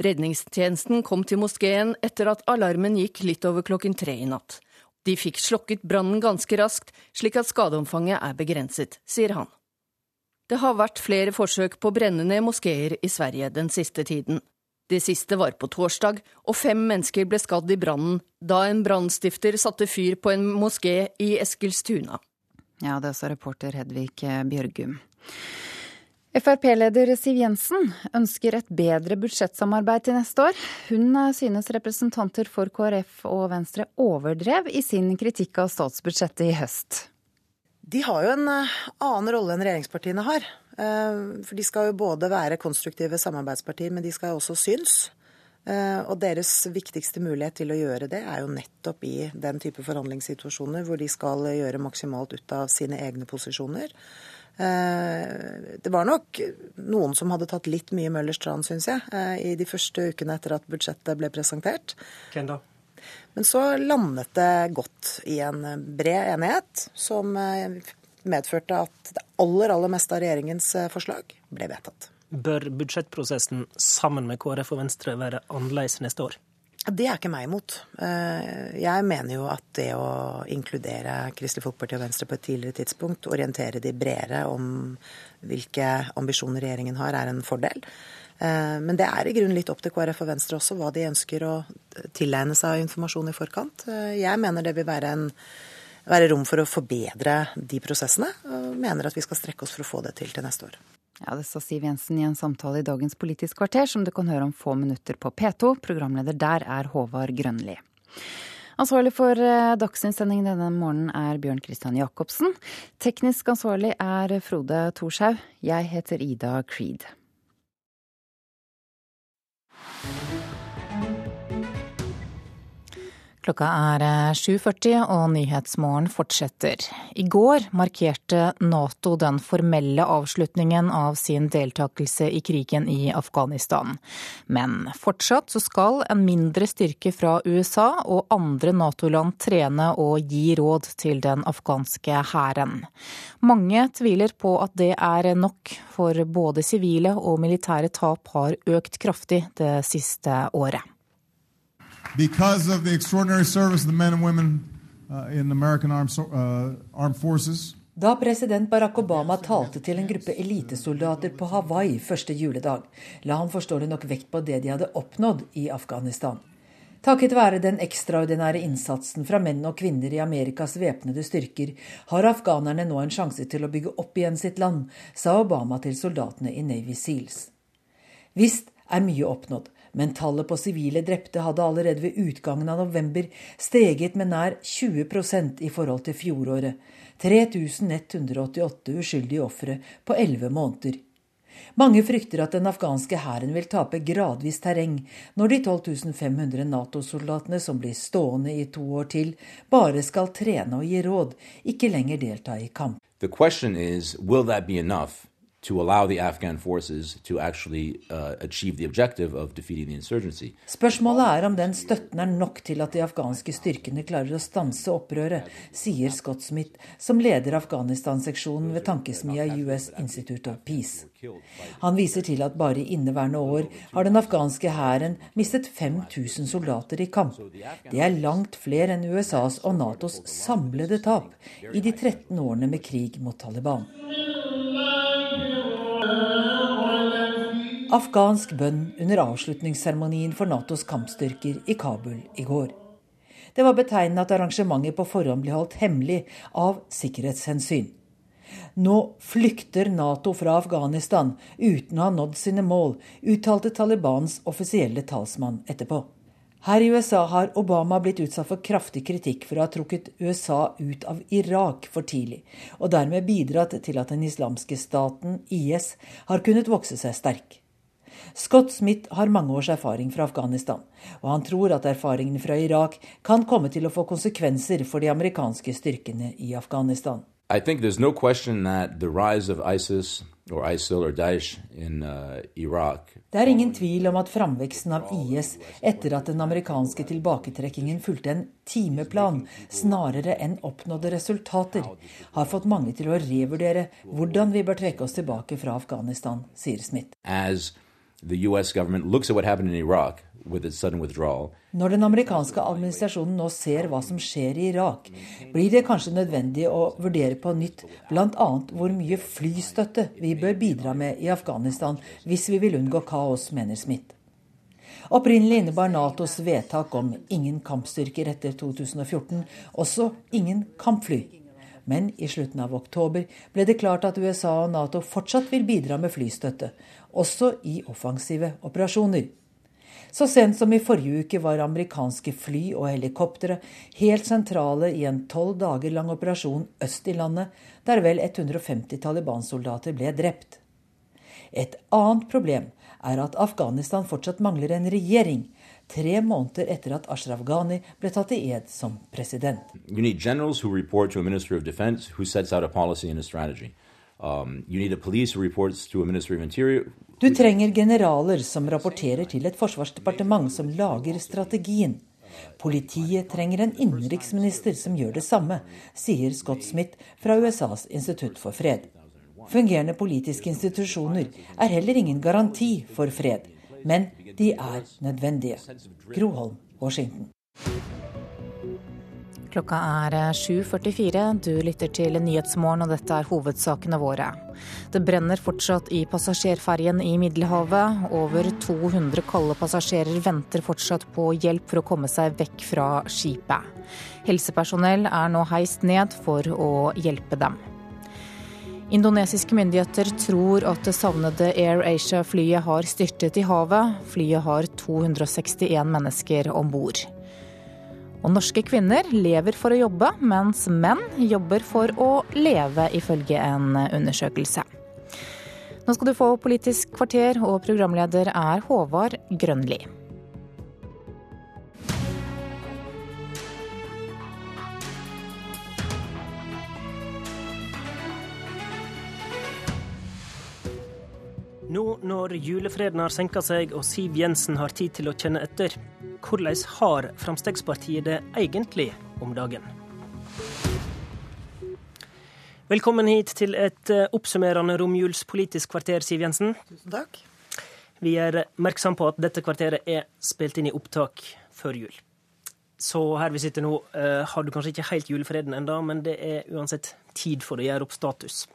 Redningstjenesten kom til moskeen etter at alarmen gikk litt over klokken tre i natt. De fikk slokket brannen ganske raskt, slik at skadeomfanget er begrenset, sier han. Det har vært flere forsøk på å brenne ned moskeer i Sverige den siste tiden. Det siste var på torsdag, og fem mennesker ble skadd i brannen da en brannstifter satte fyr på en moské i Eskilstuna. Ja, det sa reporter Hedvig Bjørgum. Frp-leder Siv Jensen ønsker et bedre budsjettsamarbeid til neste år. Hun synes representanter for KrF og Venstre overdrev i sin kritikk av statsbudsjettet i høst. De har jo en eh, annen rolle enn regjeringspartiene har. Eh, for de skal jo både være konstruktive samarbeidspartier, men de skal jo også synes. Eh, og deres viktigste mulighet til å gjøre det er jo nettopp i den type forhandlingssituasjoner hvor de skal gjøre maksimalt ut av sine egne posisjoner. Det var nok noen som hadde tatt litt mye Møllers tran, syns jeg, i de første ukene etter at budsjettet ble presentert. Hvem da? Men så landet det godt i en bred enighet, som eh, medførte at det aller, aller meste av regjeringens forslag ble vedtatt. Bør budsjettprosessen sammen med KrF og Venstre være annerledes neste år? Det er ikke meg imot. Eh, jeg mener jo at det å inkludere Kristelig Folkeparti og Venstre på et tidligere tidspunkt, orientere de bredere om hvilke ambisjoner regjeringen har, er en fordel. Eh, men det er i grunnen litt opp til KrF og Venstre også hva de ønsker å tilegne seg av informasjon i forkant. Eh, jeg mener det vil være, en, være rom for å forbedre de prosessene, og mener at vi skal strekke oss for å få det til til neste år. Ja, Det sa Siv Jensen i en samtale i dagens Politisk kvarter, som du kan høre om få minutter på P2. Programleder der er Håvard Grønli. Ansvarlig for eh, dagsnytt denne morgenen er Bjørn Christian Jacobsen. Teknisk ansvarlig er Frode Thorshaug. Jeg heter Ida Creed thank Klokka er 7.40 eh, og Nyhetsmorgen fortsetter. I går markerte Nato den formelle avslutningen av sin deltakelse i krigen i Afghanistan. Men fortsatt så skal en mindre styrke fra USA og andre Nato-land trene og gi råd til den afghanske hæren. Mange tviler på at det er nok, for både sivile og militære tap har økt kraftig det siste året because of the extraordinary service of the men and women uh, in American armed, uh, armed forces. Da president Barack Obama talte til en gruppe elitesoldater på Hawaii første juledag, la han forståelig nok vekt på det de hadde oppnådd i Afghanistan. Takket være den ekstraordinære innsatsen fra menn og kvinner i Amerikas væpnede styrker, har afghanerne nå en sjanse til å bygge opp igjen sitt land, sa Obama til soldatene i Navy Seals. Visst er mye oppnådd, men tallet på sivile drepte hadde allerede ved utgangen av november steget med nær 20% i forhold til fjoråret. 3188 uskyldige ofre på elleve måneder. Mange frykter at den afghanske hæren vil tape gradvis terreng når de 12 500 Nato-soldatene som blir stående i to år til, bare skal trene og gi råd, ikke lenger delta i kamp. The question is, will that be uh. Spørsmålet er om den støtten er nok til at de afghanske styrkene klarer å stanse opprøret, sier Scott Smith, som leder Afghanistan-seksjonen ved tankesmia US Institute of Peace. Han viser til at bare i inneværende år har den afghanske hæren mistet 5000 soldater i kamp. Det er langt flere enn USAs og Natos samlede tap i de 13 årene med krig mot Taliban. Afghansk bønn under avslutningsseremonien for Natos kampstyrker i Kabul i går. Det var betegnende at arrangementet på forhånd ble holdt hemmelig av sikkerhetshensyn. Nå flykter Nato fra Afghanistan uten å ha nådd sine mål, uttalte Talibans offisielle talsmann etterpå. Her i USA har Obama blitt utsatt for kraftig kritikk for å ha trukket USA ut av Irak for tidlig, og dermed bidratt til at den islamske staten, IS, har kunnet vokse seg sterk. Scott Smith har mange års erfaring fra Afghanistan, og han tror at erfaringene fra Irak kan komme til å få konsekvenser for de amerikanske styrkene i Afghanistan. I think there's no question that the rise of ISIS or ISIL or Daesh in uh, Iraq Det er ingen tvil om at framveksten av IS etter at den amerikanske tilbaketrekkingen fulgte en timeplan snarere enn oppnådde resultater, har fått mange til å revurdere hvordan vi bør trekke oss tilbake fra Afghanistan, sier Smith. As the US government looks at what happened in Iraq with its sudden withdrawal. Når den amerikanske administrasjonen nå ser hva som skjer i Irak, blir det kanskje nødvendig å vurdere på nytt bl.a. hvor mye flystøtte vi bør bidra med i Afghanistan hvis vi vil unngå kaos, mener Smith. Opprinnelig innebar Natos vedtak om ingen kampstyrker etter 2014 også ingen kampfly. Men i slutten av oktober ble det klart at USA og Nato fortsatt vil bidra med flystøtte, også i offensive operasjoner. Så sent som i forrige uke var amerikanske fly og helikoptre helt sentrale i en tolv dager lang operasjon øst i landet, der vel 150 Taliban-soldater ble drept. Et annet problem er at Afghanistan fortsatt mangler en regjering, tre måneder etter at Ashraf Ghani ble tatt i ed som president. You need generals who report to a minister of defense who sets out a policy and a strategy. Um, you need a police who ministry of interior du trenger generaler som rapporterer til et forsvarsdepartement som lager strategien. Politiet trenger en innenriksminister som gjør det samme, sier Scott Smith fra USAs institutt for fred. Fungerende politiske institusjoner er heller ingen garanti for fred, men de er nødvendige. Groholm, Washington. Klokka er 7.44. Du lytter til Nyhetsmorgen, og dette er hovedsakene våre. Det brenner fortsatt i passasjerferjen i Middelhavet. Over 200 kalde passasjerer venter fortsatt på hjelp for å komme seg vekk fra skipet. Helsepersonell er nå heist ned for å hjelpe dem. Indonesiske myndigheter tror at det savnede Air Asia-flyet har styrtet i havet. Flyet har 261 mennesker om bord. Og norske kvinner lever for å jobbe, mens menn jobber for å leve, ifølge en undersøkelse. Nå skal du få Politisk kvarter, og programleder er Håvard Grønli. Nå når julefreden har senka seg og Siv Jensen har tid til å kjenne etter, hvordan har Fremskrittspartiet det egentlig om dagen? Velkommen hit til et eh, oppsummerende romjulspolitisk kvarter, Siv Jensen. Tusen takk. Vi er merksom på at dette kvarteret er spilt inn i opptak før jul. Så her vi sitter nå, eh, har du kanskje ikke helt julefreden enda, men det er uansett tid for å gjøre opp status.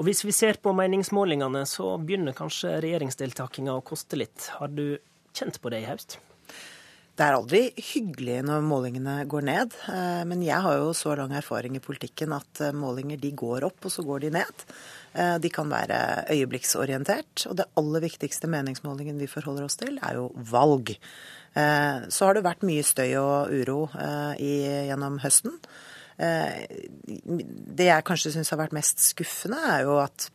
Og hvis vi ser på meningsmålingene, så begynner kanskje regjeringsdeltakinga å koste litt. Har du kjent på det i høst? Det er aldri hyggelig når målingene går ned, eh, men jeg har jo så lang erfaring i politikken at eh, målinger de går opp, og så går de ned. Eh, de kan være øyeblikksorientert, og det aller viktigste meningsmålingen vi forholder oss til, er jo valg. Så har det vært mye støy og uro gjennom høsten. Eh, det jeg kanskje syns har vært mest skuffende, er jo at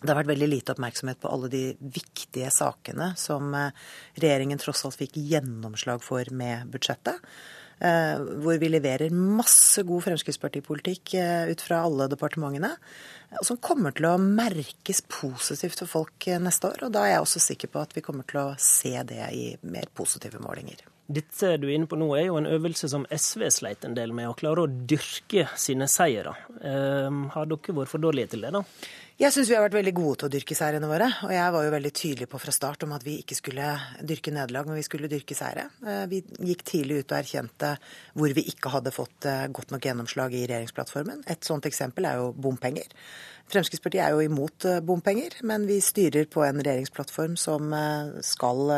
det har vært veldig lite oppmerksomhet på alle de viktige sakene som eh, regjeringen tross alt fikk gjennomslag for med budsjettet. Eh, hvor vi leverer masse god Fremskrittspartipolitikk ut fra alle departementene. Som kommer til å merkes positivt for folk neste år. Og da er jeg også sikker på at vi kommer til å se det i mer positive målinger. Dette du er inne på nå, er jo en øvelse som SV sleit en del med, å klare å dyrke sine seire. Ehm, har dere vært for dårlige til det, da? Jeg syns vi har vært veldig gode til å dyrke seirene våre. Og jeg var jo veldig tydelig på fra start om at vi ikke skulle dyrke nederlag, men vi skulle dyrke seire. Eh, vi gikk tidlig ut og erkjente hvor vi ikke hadde fått eh, godt nok gjennomslag i regjeringsplattformen. Et sånt eksempel er jo bompenger. Fremskrittspartiet er jo imot eh, bompenger, men vi styrer på en regjeringsplattform som skal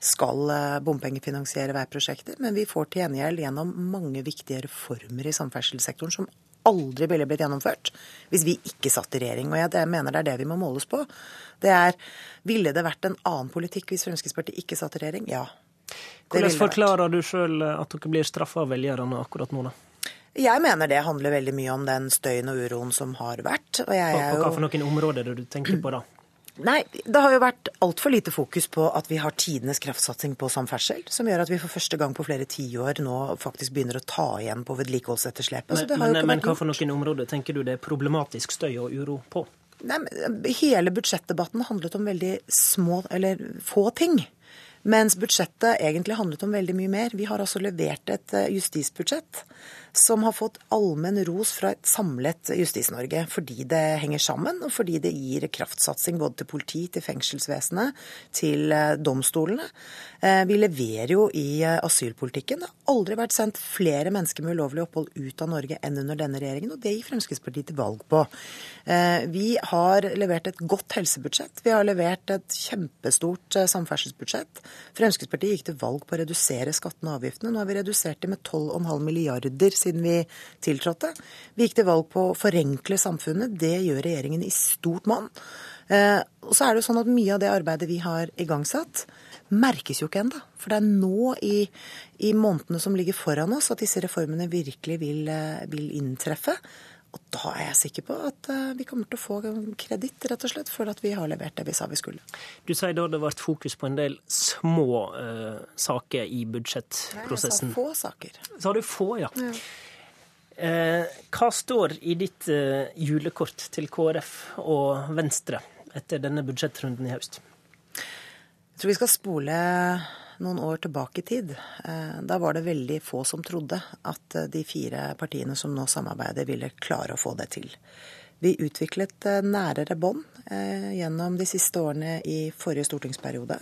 skal eh, bompengefinansiere veiprosjekter, men vi får til gjengjeld gjennom mange viktige reformer i samferdselssektoren som aldri ville blitt gjennomført hvis vi ikke satt i regjering. Og jeg mener det er det vi må måles på. Det er Ville det vært en annen politikk hvis Fremskrittspartiet ikke satt i regjering? Ja. Hvordan forklarer du sjøl at dere blir straffa av velgerne akkurat nå, da? Jeg mener det handler veldig mye om den støyen og uroen som har vært. Og jeg er jo... Hva for noen områder du tenker på da? Nei, det har jo vært altfor lite fokus på at vi har tidenes kraftsatsing på samferdsel, som gjør at vi for første gang på flere tiår nå faktisk begynner å ta igjen på vedlikeholdsetterslepet. Men, men, men hva for noen områder tenker du det er problematisk støy og uro på? Nei, hele budsjettdebatten handlet om veldig små, eller få ting. Mens budsjettet egentlig handlet om veldig mye mer. Vi har altså levert et eh, justisbudsjett som har fått allmenn ros fra et samlet Justis-Norge. Fordi det henger sammen, og fordi det gir kraftsatsing både til politi, til fengselsvesenet, til eh, domstolene. Eh, vi leverer jo i eh, asylpolitikken. Det har aldri vært sendt flere mennesker med ulovlig opphold ut av Norge enn under denne regjeringen, og det gir Fremskrittspartiet til valg på. Vi har levert et godt helsebudsjett. Vi har levert et kjempestort samferdselsbudsjett. Fremskrittspartiet gikk til valg på å redusere skattene og avgiftene. Nå har vi redusert dem med 12,5 milliarder siden vi tiltrådte. Vi gikk til valg på å forenkle samfunnet. Det gjør regjeringen i stort monn. Eh, og så er det jo sånn at mye av det arbeidet vi har igangsatt, merkes jo ikke ennå. For det er nå i, i, månedene som ligger foran oss at disse reformene virkelig vil, eh, vil inntreffe. Og da er jeg sikker på at eh, vi kommer til å få kreditt, rett og slett, for at vi har levert det vi sa vi skulle. Du sier da det ble fokus på en del små uh, saker i budsjettprosessen. Nei, jeg sa få saker. Sa du få, ja. ja. Uh, hva står i ditt uh, julekort til KrF og Venstre etter denne budsjettrunden i høst? Jeg tror vi skal spole noen år tilbake i tid. Eh, da var det veldig få som trodde at eh, de fire partiene som nå samarbeider, ville klare å få det til. Vi utviklet eh, nærere bånd gjennom de siste årene i forrige stortingsperiode.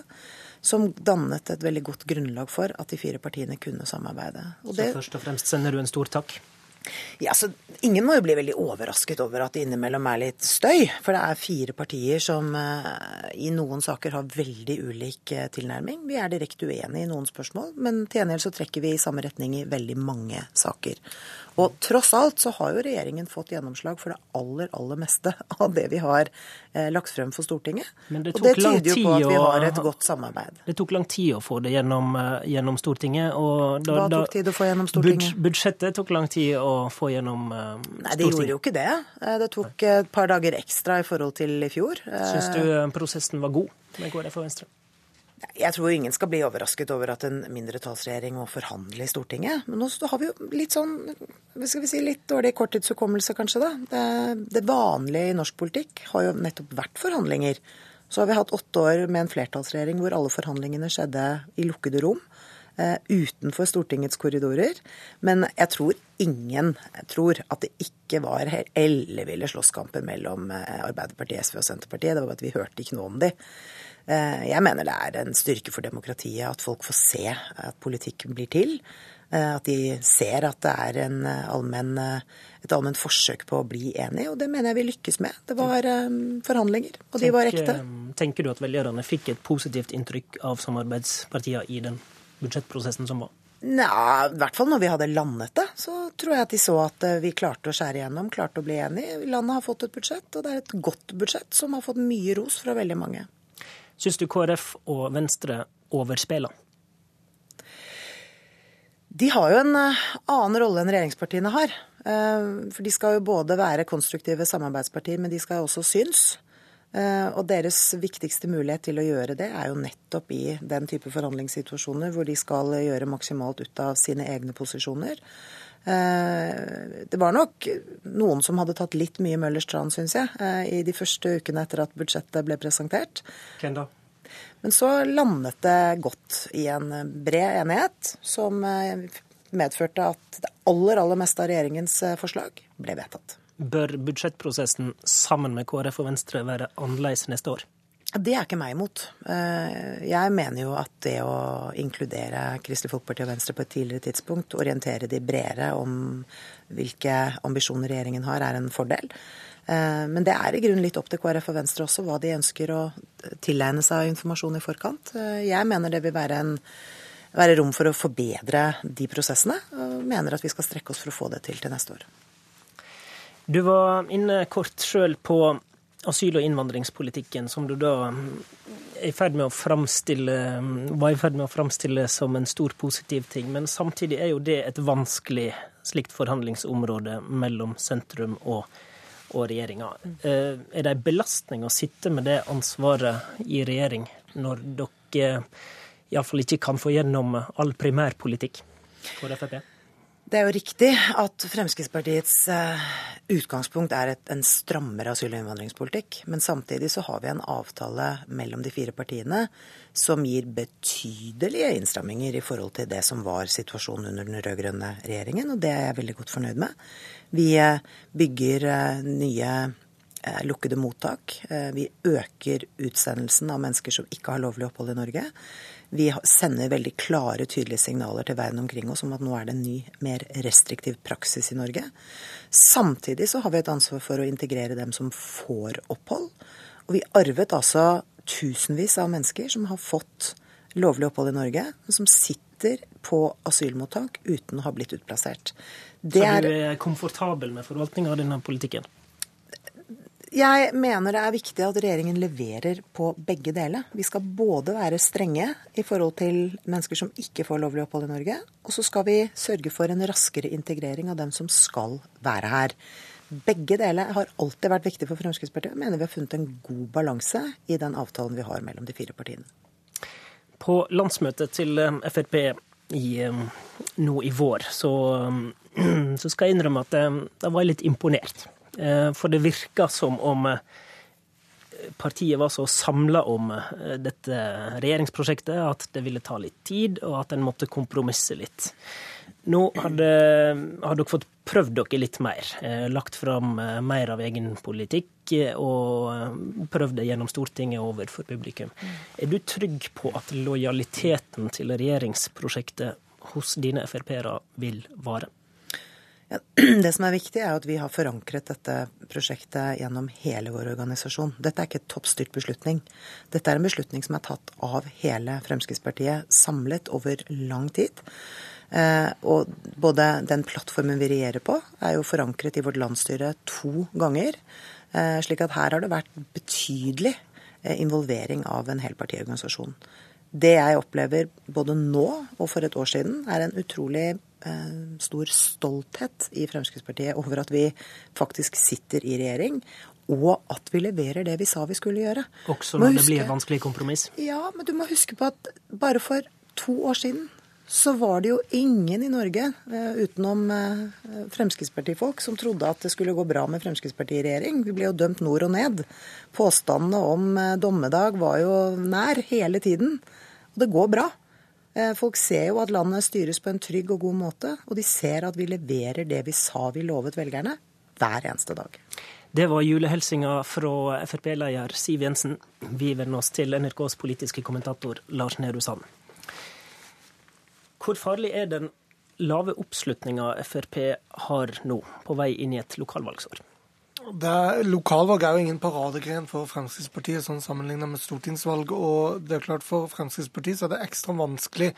Som dannet et veldig godt grunnlag for at de fire partiene kunne samarbeide. Og Så først og fremst sender du en stor takk? Ja, så Ingen må jo bli veldig overrasket over at det innimellom er litt støy. For det er fire partier som uh, i noen saker har veldig ulik uh, tilnærming. Vi er direkte uenige i noen spørsmål, men til gjengjeld så trekker vi i samme retning i veldig mange saker. Og tross alt så har jo regjeringen fått gjennomslag for det aller, aller meste av det vi har eh, lagt frem for Stortinget. Men det og det tyder jo på at vi har et godt samarbeid. Det tok lang tid å få det gjennom, eh, gjennom Stortinget. Da, Hva tok tid å få gjennom Stortinget? Budsjettet tok lang tid å få gjennom eh, Stortinget. Nei, det gjorde jo ikke det. Det tok et par dager ekstra i forhold til i fjor. Syns du prosessen var god med KrF og Venstre? Jeg tror ingen skal bli overrasket over at en mindretallsregjering må forhandle i Stortinget. Men nå har vi jo litt sånn, skal vi si, litt dårlig korttidshukommelse, kanskje. da. Det, det, vanlige i norsk politikk har jo nettopp vært forhandlinger. Så har vi hatt åtte år med en flertallsregjering hvor alle forhandlingene skjedde i lukkede rom. Uh, utenfor Stortingets korridorer. Men jeg tror ingen tror at det ikke var elleville slåsskamper mellom eh, Arbeiderpartiet, SV og Senterpartiet. Det var bare at vi hørte ikke noe om de. Eh, jeg mener det er en styrke for demokratiet at folk får se at politikk blir til. Eh, at de ser at det er allmenn, et allment forsøk på å bli enig, og det mener jeg vi lykkes med. Det var forhandlinger, og de var ekte. Tenker du at velgerne fikk et positivt inntrykk av samarbeidspartiene i den budsjettprosessen som var? Nja, i hvert fall når vi hadde landet det, så tror jeg at de så at eh, vi klarte å skjære igjennom, klarte å bli enige. Landet har fått et budsjett, og det er et godt budsjett som har fått mye ros fra veldig mange. Syns du KrF og Venstre overspiller? De har jo en eh, annen rolle enn regjeringspartiene har. Eh, for de skal jo både være konstruktive samarbeidspartier, men de skal også synes. Eh, og deres viktigste mulighet til å gjøre det er jo nettopp i den type forhandlingssituasjoner hvor de skal gjøre maksimalt ut av sine egne posisjoner. Eh, det var nok noen som hadde tatt litt mye Møllers tran, syns jeg, eh, i de første ukene etter at budsjettet ble presentert. Hvem da? Men så landet det godt i en bred enighet, som medførte at det aller, aller meste av regjeringens forslag ble vedtatt. Bør budsjettprosessen sammen med KrF og Venstre være annerledes neste år? Det er ikke meg imot. Eh, jeg mener jo at det å inkludere Kristelig Folkeparti og Venstre på et tidligere tidspunkt, orientere de bredere om hvilke ambisjoner regjeringen har, er en fordel. Eh, men det er i grunnen litt opp til KrF og Venstre også hva de ønsker å tilegne seg av informasjon i forkant. Eh, jeg mener det vil være, en, være rom for å forbedre de prosessene, og mener at vi skal strekke oss for å få det til til neste år. Du var inne kort sjøl på asyl- og innvandringspolitikken, som du da er i ferd med å framstille, var i ferd med å framstille som en stor positiv ting. Men samtidig er jo det et vanskelig slikt forhandlingsområde mellom sentrum og, og regjeringa. Eh, er det en belastning å sitte med det ansvaret i regjering, når dere iallfall ikke kan få gjennom all primærpolitikk for Frp? Det er jo riktig at Fremskrittspartiets eh, utgangspunkt er et, en strammere asyl- og innvandringspolitikk. Men samtidig så har vi en avtale mellom de fire partiene som gir betydelige innstramminger i forhold til det som var situasjonen under den rød-grønne regjeringen, og det er jeg veldig godt fornøyd med. Vi eh, bygger eh, nye lukkede mottak. Vi øker utsendelsen av mennesker som ikke har lovlig opphold i Norge. Vi sender veldig klare, tydelige signaler til verden omkring oss om at nå er det en ny, mer restriktiv praksis i Norge. Samtidig så har vi et ansvar for å integrere dem som får opphold. Og vi arvet altså tusenvis av mennesker som har fått lovlig opphold i Norge, men som sitter på asylmottak uten å ha blitt utplassert. Det Så du er komfortabel med forvaltninga av denne politikken? Jeg mener det er viktig at regjeringen leverer på begge deler. Vi skal både være strenge i forhold til mennesker som ikke får lovlig opphold i Norge, og så skal vi sørge for en raskere integrering av dem som skal være her. Begge deler har alltid vært viktig for Fremskrittspartiet. Jeg mener vi har funnet en god balanse i den avtalen vi har mellom de fire partiene. På landsmøtet til eh, Frp i, eh, nå i vår, så, så skal jeg innrømme at jeg var litt imponert. Eh, for det virka som om eh, partiet var så samla om eh, dette regjeringsprosjektet at det ville ta litt tid, og at en måtte kompromisse litt. Nå har, dere fått prøvd dere litt mer. Lagt fram mer av egen politikk og prøvd det gjennom Stortinget overfor publikum. Er du trygg på at lojaliteten til regjeringsprosjektet hos dine Frp-ere vil vare? Det som er viktig, er at vi har forankret dette prosjektet gjennom hele vår organisasjon. Dette er ikke et toppstyrt beslutning. Dette er en beslutning som er tatt av hele Fremskrittspartiet samlet over lang tid. Eh, og både den plattformen vi regjerer på, er jo forankret i vårt landsstyre to ganger. Eh, slik at her har det vært betydelig eh, involvering av en helpartiorganisasjon. Det jeg opplever både nå og for et år siden, er en utrolig stor stolthet i Fremskrittspartiet over at vi faktisk sitter i regjering, og at vi leverer det vi sa vi skulle gjøre. Også når huske, det blir et vanskelig kompromiss? Ja, men du må huske på at bare for to år siden så var det jo ingen i Norge, eh, utenom eh, Fremskrittspartifolk, som trodde at det skulle gå bra med Fremskrittspartiet i regjering. Vi ble jo dømt nord og ned. Påstandene om eh, dommedag var jo nær hele tiden. Og det går bra. Folk ser jo at landet styres på en trygg og god måte, og de ser at vi leverer det vi sa vi lovet velgerne, hver eneste dag. Det var julehilsinga fra Frp-leder Siv Jensen. Vi vender oss til NRKs politiske kommentator Lars Nehru Sand. Hvor farlig er den lave oppslutninga Frp har nå, på vei inn i et lokalvalgsår? Er, lokalvalg er jo ingen paradegren for Fremskrittspartiet sånn sammenlignet med stortingsvalg. og det er klart For Fremskrittspartiet så er det ekstra vanskelig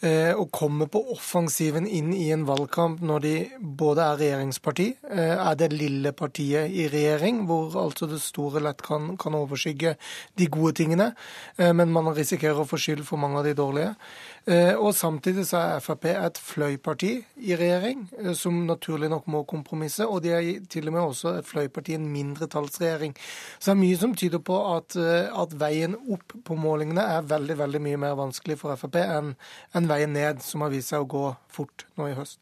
eh, å komme på offensiven inn i en valgkamp når de både er regjeringsparti, eh, er det lille partiet i regjering, hvor altså det store lett kan, kan overskygge de gode tingene, eh, men man risikerer å få skyld for mange av de dårlige. Eh, og Samtidig så er Frp et fløyparti i regjering, eh, som naturlig nok må kompromisse. Og de er til og med også et fløyparti i en mindretallsregjering. Så det er mye som tyder på at, eh, at, veien opp på målingene er veldig veldig mye mer vanskelig for Frp enn en veien ned, som har vist seg å gå fort nå i høst.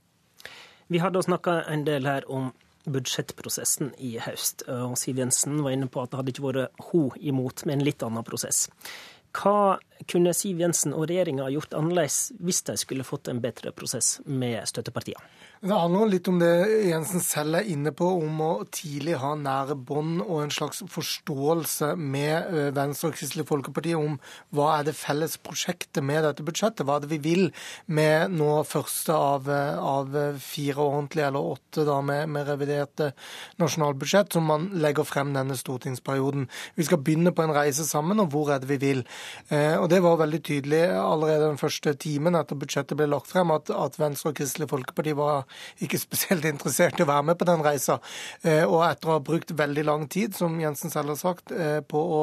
Vi hadde snakka en del her om budsjettprosessen i høst. og Siv Jensen var inne på at det hadde ikke vært hun imot, med en litt annen prosess. Hva kunne Siv Jensen og regjeringa gjort annerledes hvis de skulle fått en bedre prosess med støttepartiene? Det handler litt om det Jensen selv er inne på, om å tidlig ha nære bånd og en slags forståelse med eh, Venstre og Kristelig Folkeparti om hva er det felles prosjektet med dette budsjettet. Hva er det vi vil med nå første av, eh, av fire ordentlige, eller åtte da, med, med reviderte nasjonalbudsjett, som man legger frem denne stortingsperioden. Vi skal begynne på en reise sammen, og hvor er det vi vil? Eh, og Det var veldig tydelig allerede den første timen etter budsjettet ble lagt frem, at, at Venstre og Kristelig Folkeparti var ikke spesielt interessert i å være med på den reisa. Eh, og etter å ha brukt veldig lang tid, som Jensen selv har sagt, eh, på å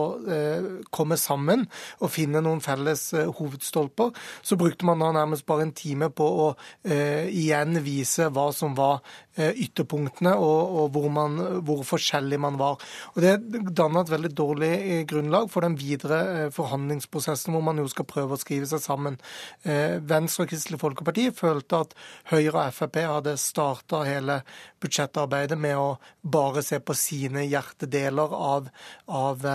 komme sammen og finne noen felles hovedstolper, så brukte man da nærmest bare en time på å igjen vise hva som var ytterpunktene, og, og hvor, man, hvor, forskjellig man var. Og Det danna et veldig dårlig grunnlag for den videre forhandlingsprosessen, hvor man jo skal prøve å skrive seg sammen. Venstre og Kristelig Folkeparti følte at Høyre og Frp hadde starta hele budsjettarbeidet med å bare se på sine hjertedeler av, av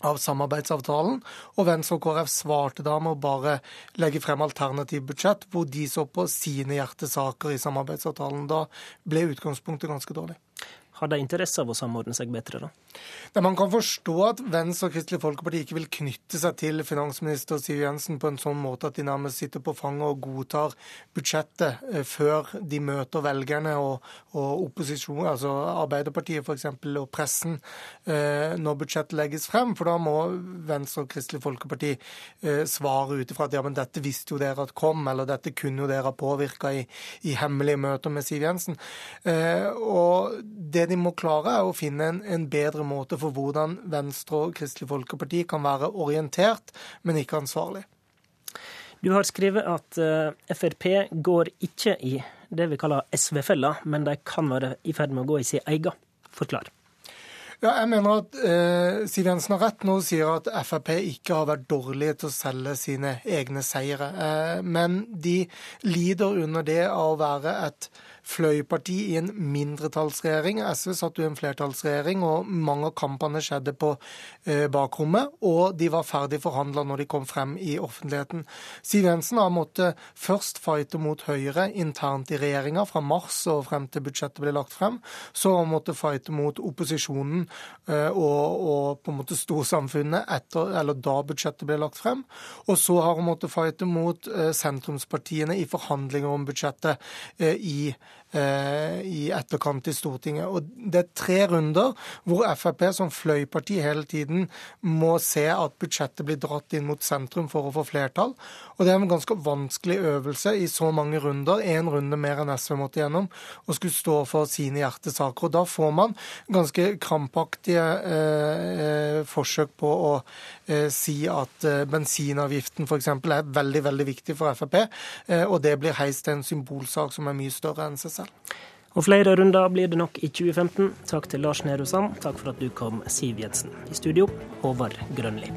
av samarbeidsavtalen, og Venstre og KrF svarte da med å bare legge frem alternativ budsjett, hvor de så på sine hjertesaker i samarbeidsavtalen. Da ble utgangspunktet ganske dårlig. Har de interesse av å samordne seg bedre, da? Man kan forstå at Venstre og Kristelig Folkeparti ikke vil knytte seg til finansminister Siv Jensen på en sånn måte at de nærmest sitter på fanget og godtar budsjettet eh, før de møter velgerne og, og opposisjon, altså Arbeiderpartiet f.eks. og pressen, eh, når budsjettet legges frem. For da må Venstre og Kristelig Folkeparti eh, svare ut ifra at ja, men dette visste jo dere at kom, eller dette kunne jo dere ha påvirka i, i, hemmelige møter med Siv Jensen. Og det de må klare, er å finne en, en bedre måte for hvordan Venstre og Kristelig Folkeparti kan være orientert, men ikke ansvarlig. Du har skrevet at eh, Frp går ikke i det vi kaller SV-fella, men de kan være i ferd med å gå i sin egen. Forklar. Ja, jeg mener at eh, Siv Jensen har rett når hun sier at Frp ikke har vært dårlige til å selge sine egne seire. Eh, men de lider under det av å være et fløyparti i en mindretallsregjering. SV satt jo i en flertallsregjering, og mange av kampene skjedde på eh, bakrommet. Og de var ferdig forhandla når de kom frem i offentligheten. Siv Jensen har måttet først fighte mot Høyre internt i regjeringa, fra mars og frem til budsjettet ble lagt frem. Så har hun måttet fighte mot opposisjonen eh, og, og, på en måte storsamfunnet etter, eller da budsjettet ble lagt frem. Og så har hun måttet fighte mot eh, sentrumspartiene i forhandlinger om budsjettet i i etterkant i Stortinget. Og Det er tre runder hvor Frp som fløyparti hele tiden må se at budsjettet blir dratt inn mot sentrum for å få flertall. Og Det er en ganske vanskelig øvelse i så mange runder, én runde mer enn SV måtte gjennom, å skulle stå for sine hjertesaker. Og Da får man ganske krampaktige eh, eh forsøk på å eh, si at eh, bensinavgiften f.eks. er veldig veldig viktig for Frp, eh, og det blir heist til en symbolsak som er mye større enn seg selv. Og flere runder blir det nok i 2015. Takk til Lars Nehru Sand. Takk for at du kom, Siv Jensen. I studio, Håvard Grønli.